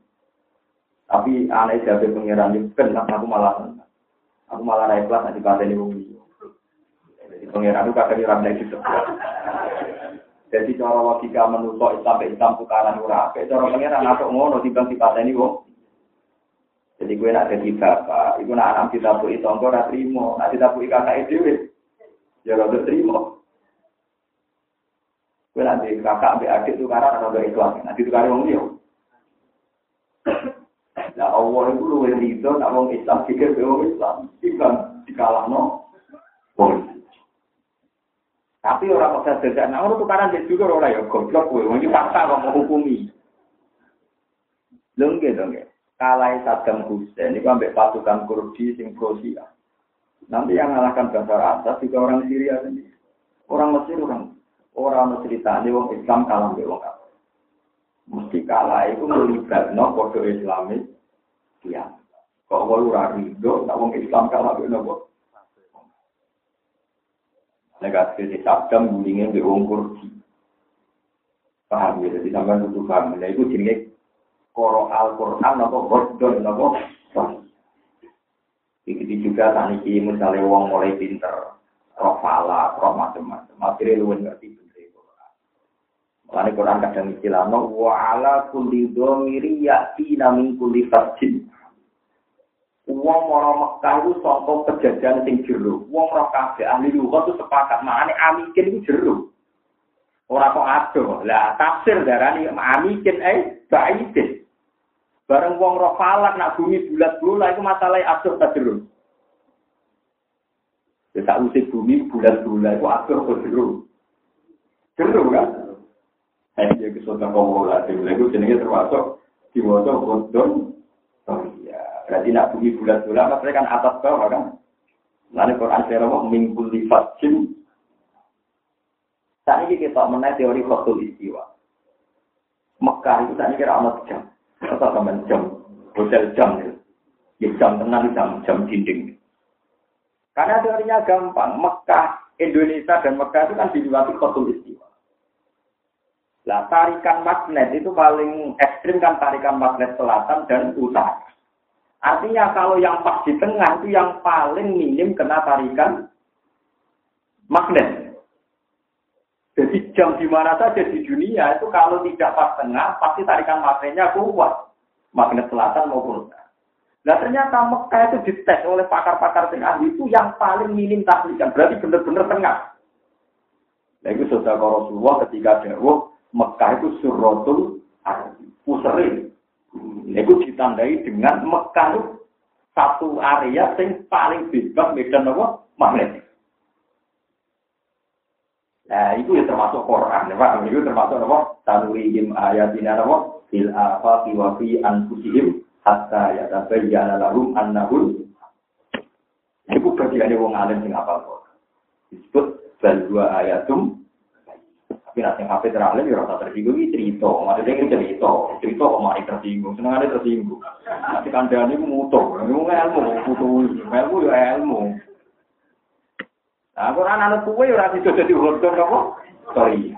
Tapi aneh jadi pengiran itu kan aku malah aku malah naik kelas nanti pada ini Jadi pengiran itu kadang orang naik gitu. Jadi cara logika menusuk Islam Islam tukaran ura. Kayak cara pengiran atau ngono tiba ini wong. Jadi gue nak jadi bapak, itu nak anak kita bui tonggo nak terima, nak kita bui kakak itu, ya gak terima. Gue nanti kakak ambil adik ada itu aja, nanti itu karena. Nah Allah itu lu itu nak wong Islam pikir ke wong Islam, tiba dikalah no. Tapi orang kok sadar, nah orang tukaran dia juga orang ya goblok gue, ini fakta kok mau hukumi. Lengge dong ya kalai Saddam Hussein itu ambil pasukan Kurdi sing pro Nanti yang mengalahkan Bashar Assad juga orang Syria sendiri. Orang Mesir orang orang Mesir tadi wong Islam kalah mbek wong. Mesti kalah itu melibatno kode Islamis Ya. Kok wong ora rido, tak wong Islam kalah kok nopo? Negatif di sabdam bunyinya di wong kursi. Paham ya, jadi sampai itu paham. Nah itu jenisnya koro al-Qur'an napa hodon nopo, Begitu juga tani misalnya wong mulai pinter, roh pala, roh macam-macam. Akhirnya lu ngerti. Makanya Quran kadang istilah no wa ala kulli dhamiri ya'tina min kulli fajin. Wong ora Mekah itu sangka kejadian sing jero. Wong ora kabeh ahli lughat itu sepakat makane amikin itu jero. Ora kok ado. Lah tafsir darani amikin eh baidin. Bareng wong roh falak nak bumi bulat bulat itu masalah atur tajrun. Ya tak usik bumi bulat bulat itu atur tajrun. Jeru kan? Eh dia kesulitan lah, itu jenenge termasuk diwajah bodon. Oh iya, berarti nak bumi bulat bulat, maksudnya kan atas bawah kan? Lalu Quran saya mau minggu lifat jin. Saat ini kita mengenai teori khotul istiwa. Mekah itu saat ini kira amat jam. Atau teman jam, hotel jam ya. Jam tenang, jam, jam dinding. Karena teorinya gampang. Mekah, Indonesia dan Mekah itu kan diliwati kotul istiwa. Lah tarikan magnet itu paling ekstrim kan tarikan magnet selatan dan utara. Artinya kalau yang pas di tengah itu yang paling minim kena tarikan magnet. Jadi jam di mana saja di dunia itu kalau tidak pas tengah, pasti tarikan magnetnya kuat. Magnet selatan maupun utara. Nah ternyata Mekah itu dites oleh pakar-pakar tengah itu yang paling minim tahlikan. Berarti benar-benar tengah. Nah itu sudah Rasulullah ketika jauh Mekah itu surrotul puseri. Nah, itu ditandai dengan Mekah itu satu area yang paling bebas medan apa? Magnetik. Nah, itu ya termasuk Quran, ya Pak. Itu termasuk apa? Tanurihim ayatina apa? Fil afaqi wa fi anfusihim hatta yatabayyana lahum annahul Itu bagiannya wong alim sing kok. Disebut bal dua ayatum tapi nanti yang hafid teralim ya rasa tersinggung ini cerita. Maksudnya ini cerita. Cerita kok mari tersinggung. Senang ada tersinggung. Nanti kandang ini mutu. Ini ilmu. Mutu. Ilmu ya ilmu. Nah, Quran anak kue ora bisa jadi hodon apa? Sorry.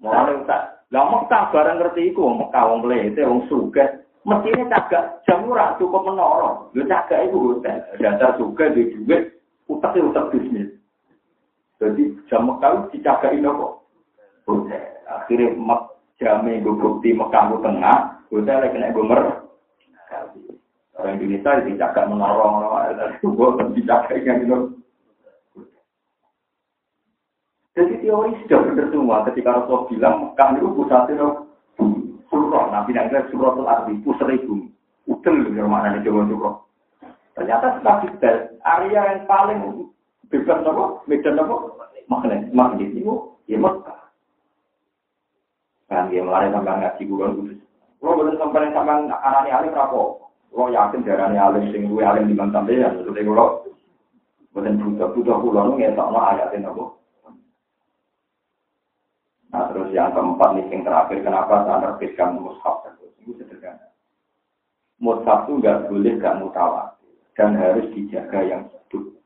Mulane tak. Lah Mekah bareng ngerti iku Mekah wong mlete wong sugih. Mestine cagak jam ora cukup menara. Lho cagak iku hotel. Dasar sugih di duit utak utak bisnis. Jadi jam Mekah dicagaki nopo? Hotel. Akhirnya mek jame gue bukti Mekah ku tengah, hotel lagi kena gomer. Orang Indonesia dicagak menara, gue dicagak yang itu. Jadi teori sudah benar semua ketika Rasulullah bilang Mekah itu pusatnya surah. Nabi Nabi surah itu arti pusat ibu. Udel yang mana nih Jawa surah. Ternyata setelah kita area yang paling bebas apa? Medan apa? Magnet. Magnet itu ya Mekah. Kan dia melalui sampai ngaji bulan kudus. Lo boleh sampai sampai anaknya alim rapo. Lo yakin darahnya alim sing gue alim di sampai ya. Maksudnya lo bukan buta buta pulau ngetok no ayatin apa? Nah terus yang keempat nih yang terakhir kenapa saya menerbitkan mushaf terus itu sederhana. Mushaf itu nggak boleh nggak mutawatir dan harus dijaga yang seduk.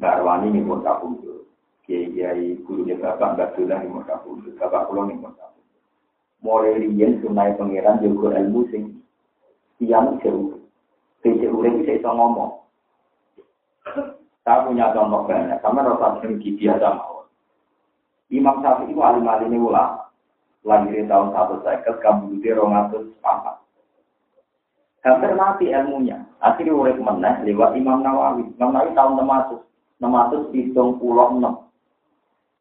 Barwani ini mushaf undur. Kiai gurunya bapak boleh nih mushaf undur. Bapak pulau mushaf undur. Mulai riyen sunai pangeran juga ilmu sing tiang jauh. Tidak urip bisa ngomong. Saya punya contoh banyak. Sama rasa sering biasa mau. Imam Syafi'i itu alim alim ulama. Lahir tahun satu seket, kamu di rongatus papat. Hampir mati ilmunya. Akhirnya urip meneh lewat Imam Nawawi. Imam Nawawi tahun 600. 600 hitung pulau 6.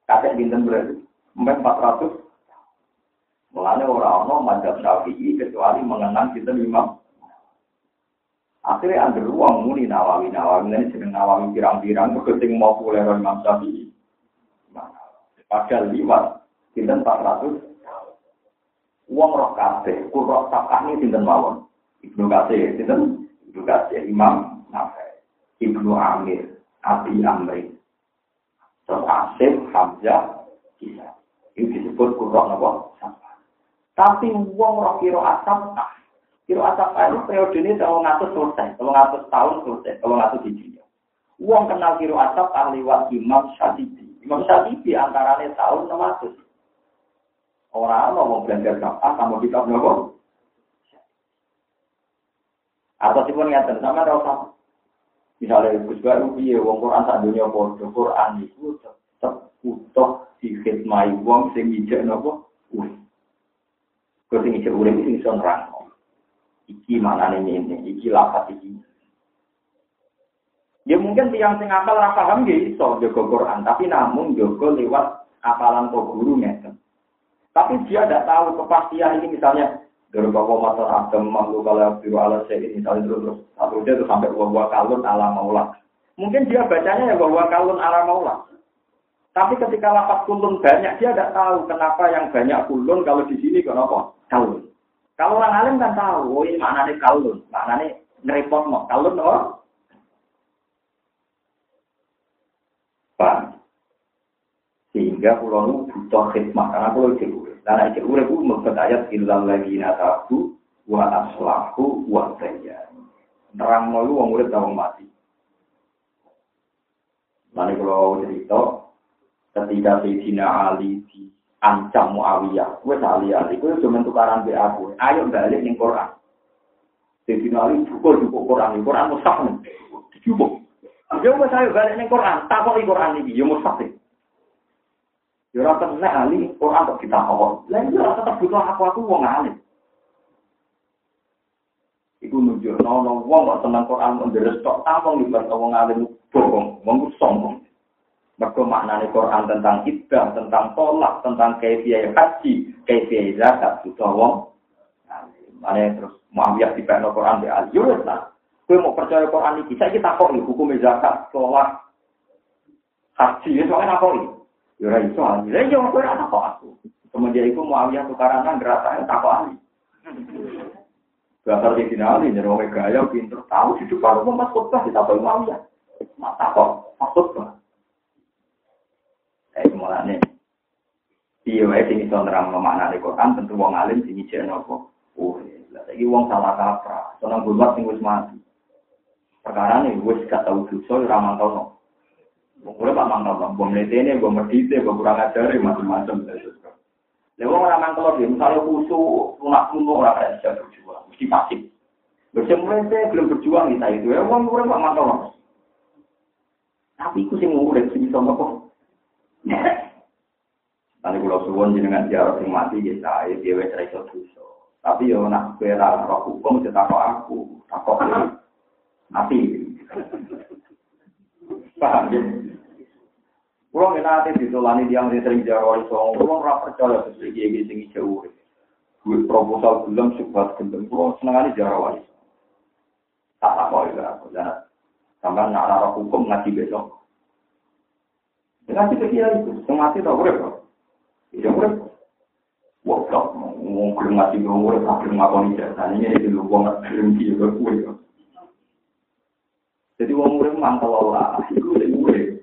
Kakek dinten berarti. Sampai 400. Mulanya orang-orang mazhab Syafi'i kecuali mengenang kita Imam Akhirnya ada ruang muni nawawi nawawi ini sedang nawawi pirang-pirang keting mau pulang Imam Syafi'i. Padahal liwat, sinten 400 Uang roh kabeh, kurok sapah ini sinten mawon. Ibnu Kasir, sinten Ibnu Kasir, Imam Nafai, Ibnu Amir, Abi Amri, terus Asim, Hamzah, Isa. Ini disebut kurok nopo sapah. Tapi uang roh kiro asap, kiro asap itu periode ini kalau ngatus selesai, kalau ngatus tahun selesai, kalau ngatus hijriah. Uang kenal kiro asap ahli Imam Syafi'i. Imam Syafi'i antaranya tahun 600. Orang mau belajar apa sama kitab nopo. Atau sih pun ngeten sama rasa. Misalnya Gus Baru piye wong Quran sak dunia padha Quran iku tetep utuh dikhidmati wong sing ijek nopo. Wih. Kau sing ijek urip sing iso nerangno. Iki manane ini, iki lapat iki. Ya mungkin tiang sing apal ora paham ya iso jaga Quran, tapi namun jaga lewat apalan kok guru ngeten. Tapi dia tidak tahu kepastian ini misalnya dari bahwa masa agam makhluk kalau biru ala ini misalnya terus terus satu dia itu sampai bahwa kalun ala maula. Mungkin dia bacanya ya bahwa kalun ala maula. Tapi ketika lapat kulun banyak dia tidak tahu kenapa yang banyak kulun kalau di sini kenapa kalun. Kalau orang alim kan tahu, oh ini maknanya kalun, maknanya ngerepot mau kalun oh Paham? Sehingga pulau butuh khidmat, karena pulau itu urip. Karena itu urip itu membuat ayat ilal lagi natabu wa aslahu wa sayya. Nerang malu wong urip wong mati. Lalu kalau cerita, ketika Sayyidina Ali di ancam Muawiyah, gue Ali Ali, gue cuma tukaran be aku, ayo balik nih Quran. Sayyidina Ali cukup cukup Quran, Quran mustahil, cukup. Ya wis saya balik ning Quran, takoki Quran iki ya mustahil. Ya ora tenan ali Quran kok ditakok. Lah ya ora tetep butuh aku aku wong alim. Iku nunjuk nono wong kok tenang Quran nderes tok tampung libat wong alim bohong, wong sombong. Mergo maknane Quran tentang ibadah, tentang tolak, tentang kaifiah haji, kaifiah zakat, butuh wong. Mane terus Muawiyah di Quran di al lah. Kue mau percaya Quran ini, saya kita kok nih hukum zakat, sholat, haji, ya soalnya apa ini? Ya iso ahli. Lah yo kowe ora kok aku. Kemudian itu Muawiyah tukaran gerakan tak kok ahli. Gambar di finali nyerong gaya pinter tahu kalau mau masuk ke kita boleh Muawiyah. Mata kok masuk ke. Eh mulane. Iya wae sing iso nerang memaknani Quran tentu wong alim sing ijek nopo. Oh, lah saiki wong salah kaprah, sono buat sing wis mati. Perkara nih, gue gak tahu dosa, ora mantau no. Gue pak mantau no, gue mletene, gue medite, kurang ajar, macam-macam. Lalu orang mantau dia, misalnya khusus, lunak kuno orang kaya bisa berjuang, mesti pasif. Bersih melete, belum berjuang kita itu, gue gue pak mantau no. Tapi mau udah sih sama kok. Nanti kalau suwon jenengan jarang sing mati ya saya wes raiso dosa. Tapi yo nak kira roh hukum cetak aku, takut. Mati. Paham ya? Kulo nggak nanti ditolani dia yang sering jawab soal kulo nggak percaya sesuatu yang tinggi jauh. Gue proposal belum sebuah gendeng kulo seneng aja jawab Tak apa ya aku jangan sampai nak arah hukum ngaji besok. Ngaji dia itu, semati tak boleh. Tidak boleh. Wah, mau ngaji gue boleh, tapi ngakoni jasa. Ini itu lu nggak berhenti juga gue. Jadi wong urip mantau Allah, iku sing urip.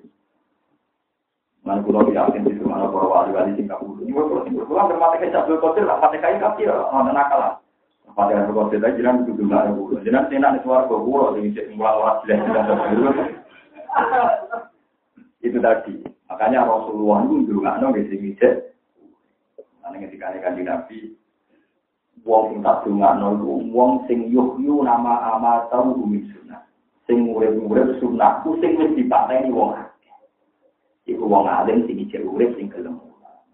Mana pulau yakin di rumah para wali wali Singapura. Ini pulau Singapura. Pulau bermata kecap dua kotor lah. Mata kayu kaki lah. Ada nakal lah. Jangan itu juga ada. Jangan tenar di suara pulau. Jadi cek mulai orang Itu tadi. Makanya Rasulullah itu juga nong di sini cek. Mana ketika kanji Nabi. Wong sing tak dungakno iku wong sing yuhyu nama ama tau umi sunah. Sing urip-urip sunahku sing wis dipateni wong Iku wong alim sing ijek urip sing gelem.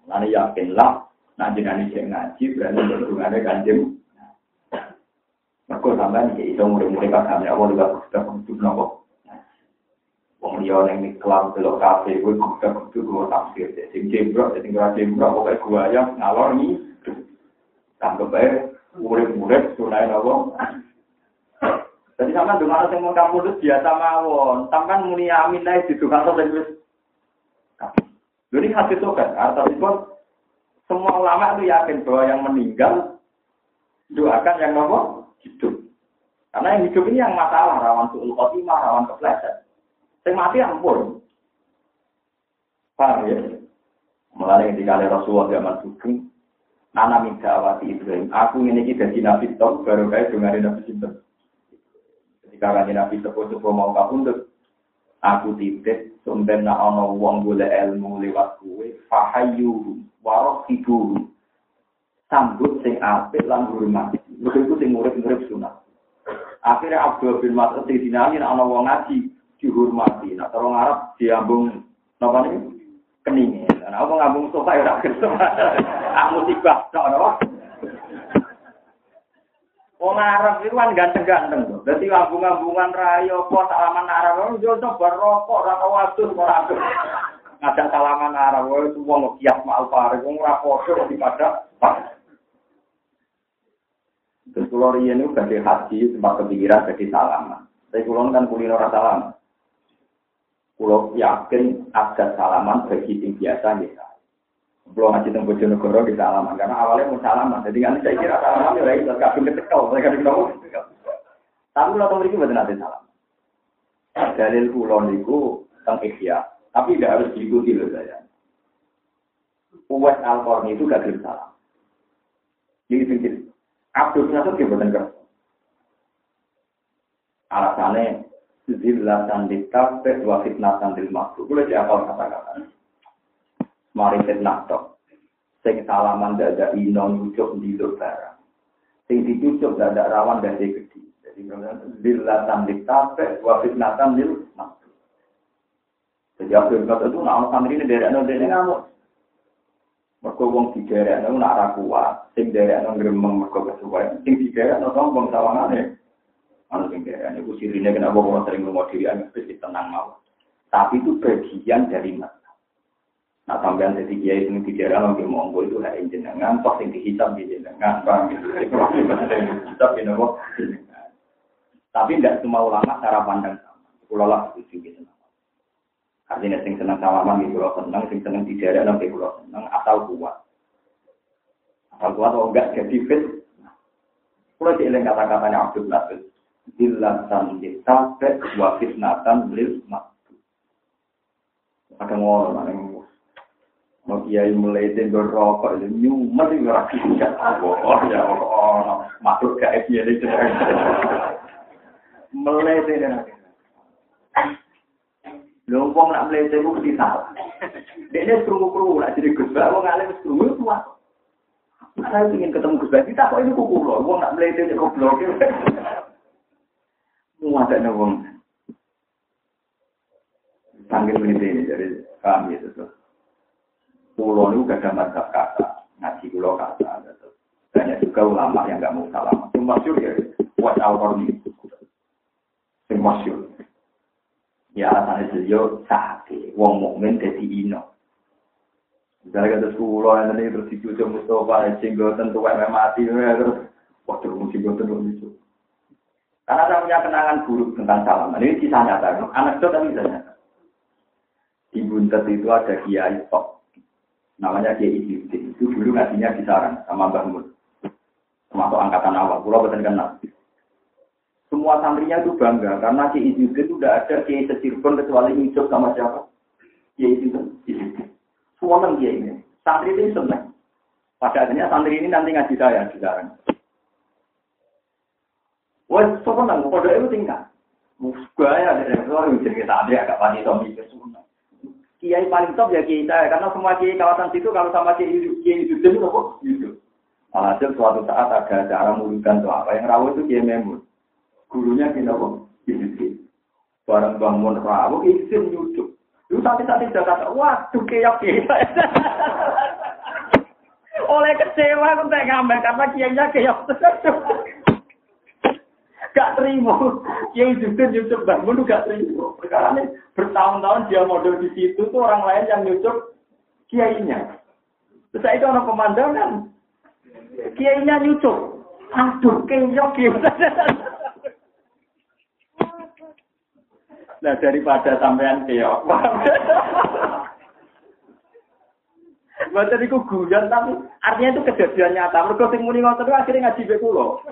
Lan yakin lah nak jenengan ijek ngaji berarti hubungane kanjeng. Mergo sampean iki iso murid-murid kagame apa juga kudu kudu nopo. Wong liya ning kelam delok kafe kuwi kudu kudu tafsir. Sing jembrok sing ora jembrok pokoke gua ya ngalor ni. Tanggep bae murid-murid sunai nopo. Jadi sama dengan orang yang kamu biasa mawon, sampai muni amin aja di tukang wis jadi hadis sobat, itu semua ulama itu yakin bahwa yang meninggal doakan yang nopo hidup. Karena yang hidup ini yang masalah, rawan suul khotimah, rawan kepleset. Yang mati ampun. Paham ya? Mulai ketika Rasulullah zaman sugeng, Nana minta awati Ibrahim. Aku ini kita di Nabi Tom, baru kaya dengar Nabi Sinten. Ketika kanji Nabi sepuh-sepuh mau kabundut, aku titip sumben nak ana wong golek ilmu lewat kuwe fahayu warasibu sambut sing apik lan hormat iku sing murid-murid sunah akhirnya Abdul bin Mas'ud di sini ana wong ngaji dihormati nak terong Arab diambung napa niku keninge ana apa ngambung sofa ya ora kerso aku musibah tok napa Wong Arab itu kan ganteng-ganteng tuh. Jadi ngambung-ngambungan rayo, apa salaman Arab, yo coba rokok, ora tau adus, ora adus. Ngajak salaman Arab, itu wong kias mal pare, wong ora podo pada Terus kalau riyen itu badhe haji, sempat kepikiran badhe salaman. Tapi kalau kan kuliner ora salaman. Kulo yakin ada salaman bagi yang biasa gitu. Belum ngaji tentang Bojonegoro di salaman karena awalnya mau salaman. Jadi kan saya kira salaman ya itu kabin ketekau, mereka di bawah. Tapi kalau tahu ini betul nanti salam. Dalil kulon itu tentang ikhya, tapi tidak harus diikuti loh saya. Uwes al itu gak salam. Jadi pikir, Abdul Nasir dia buatan kerja. Alasannya, zillatan ditafek wa fitnatan dil makhluk. Boleh diapal kata-kata. mari fitnah tok. Sing salaman dadak ino nyucuk di barang. Sing dicucuk dadak rawan dari gede. Jadi dilatan diktape, wa fitnatan lil makhluk. Jadi aku kata itu, nak santri ini dari anak dari ngamuk. Mereka wong di daerah itu nak rakuat, sing daerah itu ngeremeng mereka kesukaan, sing di daerah itu sombong sawangannya. Mana sing daerah itu sirine kenapa orang sering ngomong diri, agak tenang mau. Tapi itu bagian dari mas. Nah sampean jadi kiai ini bicara lagi monggo itu hak jenengan, toh yang dihisap di jenengan, gitu. Dihisap di nopo Tapi tidak semua ulama cara pandang sama. Pulau lah setuju gitu. Artinya sing senang salaman di pulau senang, sing senang di daerah nanti pulau senang, asal kuat. Asal kuat atau enggak jadi fit. Pulau dieling kata-katanya Abdul Nasir. Dilasan ditafek wa fitnatan lil maktu. Ada ngomong, Mau kiai mulai tendo rokok itu nyumet itu rapi Oh ya Allah, masuk ke FY ini mulai tendo. Lompong nak mulai tendo mesti salah. Dia kerungu kerungu nak jadi gus bah, wong alim kerungu itu Saya ingin ketemu gus bah, kita kok ini kuku loh, wong nak mulai tendo goblok. Mau ada nongong. Panggil ini jadi kami itu tuh. Pulau itu gak mazhab kata, ngaji pulau kata. Banyak juga ulama yang gak mau salam. Yang masyur ya, buat al ini. Yang masyur. Ya alasannya beliau sakit, wong mukmin jadi ino. Misalnya kata pulau yang tadi terus dicucuk Mustafa, cinggotan tuh kayak mati, terus waktu musibatan itu. Karena saya punya kenangan buruk tentang salaman. Ini kisah nyata. Itu tapi kisah nyata. Di Buntet itu ada kiai top namanya Kiai Izzuddin. Itu dulu ngajinya di Sarang sama Mbah Mun. Termasuk angkatan awal, pulau betul kenal. Semua santrinya itu bangga karena Kiai Izzuddin itu tidak ada Kiai Secirbon kecuali hidup sama siapa? Kiai Izzuddin. Suwoneng dia ini. Santri ini seneng. Pada akhirnya santri ini nanti ngaji saya di sekarang. Wah, suwoneng. Kode itu tingkat. Gaya dari Rasulullah jadi kita ada agak panik tom itu semua. Kiai paling top ya kiai karena semua kiai kawasan situ kalau sama kiai kiai itu itu kok gitu. Alhasil suatu saat ada acara mulutan tuh apa yang rawat itu kiai memur. Gurunya kita kok gitu. Barang bangun rawat izin nyucuk. Lu tapi-tapi sudah kata, waduh keok kiai Oleh kecewa aku tak ngambil karena kiainya keok. Gak terima. Yang jujur nyucuk bangun gak terima. Perkara ini bertahun-tahun dia model di situ tuh orang lain yang nyucuk kiainya. Terus itu orang pemandangan. Kiainya nyucuk. Aduh, kenyok gitu. Nah daripada sampean keok. Bukan itu guyon tapi artinya itu kejadian nyata. Mereka sing muni ngoten akhirnya ngaji be kula.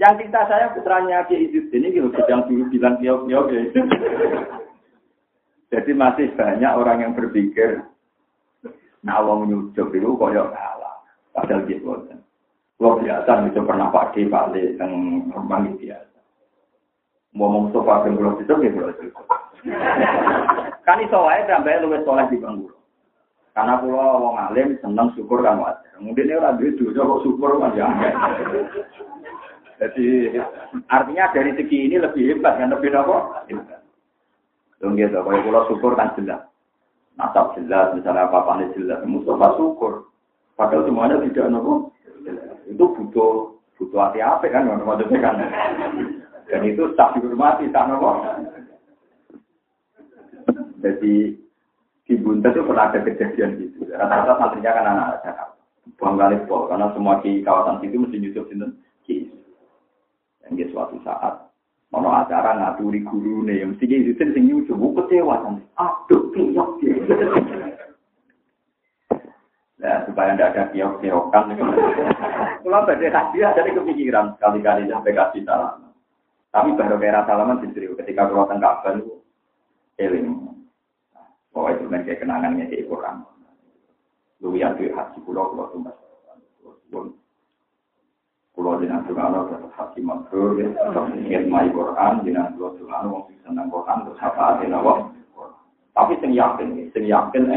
Yang cinta saya putranya Ki Idris ini gitu, sedang dulu bilang kiok-kiok ya. Jadi masih banyak orang yang berpikir, nah Allah menyujuk itu ya kalah. Padahal gitu. Kalau biasa itu pernah pakai balik yang rumah biasa. Ngomong sofa yang belum itu, ya belum itu. Kan iso wae sampai luwes soleh di bangku. Karena pulau wong alim seneng syukur kan wajar. Mungkin ini orang duit kok syukur kan ya. Jadi artinya dari segi ini lebih hebat kan lebih apa? Dong gitu, kalau pulau syukur kan jelas. Nasab jelas, misalnya apa-apa jelas. Mustafa syukur. Padahal semuanya tidak nopo. Itu butuh butuh hati apa kan, maksudnya kan. Dan itu tak dihormati, tak nopo. Jadi di Bunta itu pernah ada kejadian gitu. Rata-rata santrinya kan anak-anak Jakarta. Buang kali karena semua di kawasan itu mesti nyusup sini. Yang suatu saat mau acara ngaturi guru nih, mesti dia itu sing nyucu, buku kecewa kan. Aduh, Ya, supaya tidak ada kiok-kiokan. Kalau pada hadiah jadi kepikiran sekali-kali sampai kasih salam. Tapi baru kira salaman sendiri ketika keluar tengah itu eling. Oh itu kan kayak kenangannya di Quran. Lu yang tuh hati pulau pulau tumbas. Kulo jenang Tuhan terus hati ya, terus ingin mai Quran jenang kulo Tuhan wong seneng Quran terus apa ada nawa. Tapi sing yakin, sing yakin.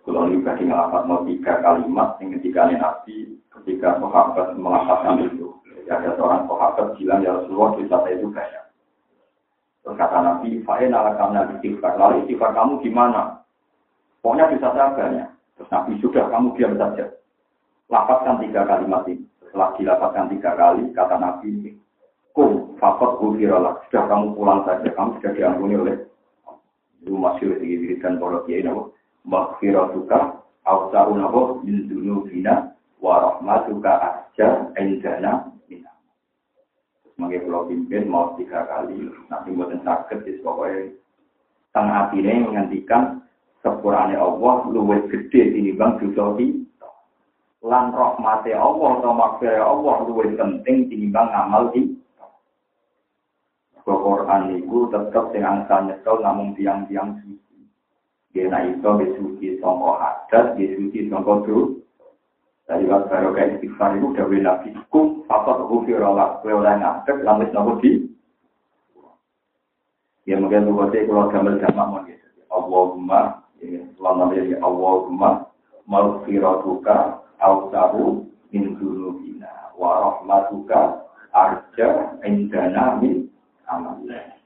Kulo ini berarti ngelapat mau tiga kalimat yang ketika Nabi ketika sahabat mengatakan itu. Ada seorang sahabat bilang ya Rasulullah kita itu kaya. Terus kata Nabi, Fa'in ala kamna istighfar. Lalu istighfar kamu gimana? Pokoknya bisa saya banyak. Terus Nabi sudah kamu diam saja. Lapatkan tiga kalimat ini. Setelah dilapatkan tiga kali, kata Nabi ini, Kum, fakot gufirallah. Sudah kamu pulang saja, kamu sudah diampuni oleh itu masih diberikan para kiai nabo. Maghfiratuka awsa'u nabo min dunubina wa rahmatuka asja endana mina. Sebagai pulau pimpin mau tiga kali, nanti buatan sakit, jadi pokoknya tengah hati menghentikan sepurane Allah luwes gede bang dosa lan rahmate Allah atau makfirah Allah luwih penting tinimbang ngamal di Quran itu tetap sing angsa tiang-tiang suci. Dia itu besuci songko hadat, besuci songko dulu. Dari waktu baru kayak istighfar udah wina fiskum, fakot hufir Allah, kue oleh ngadek, lamis nopo di. Ya mungkin lu kote kalau gambar jamak mau gitu. Allahumma, ya, selama dia Allahumma, awsahu min dunubina wa rahmatuka arja indana min amallah.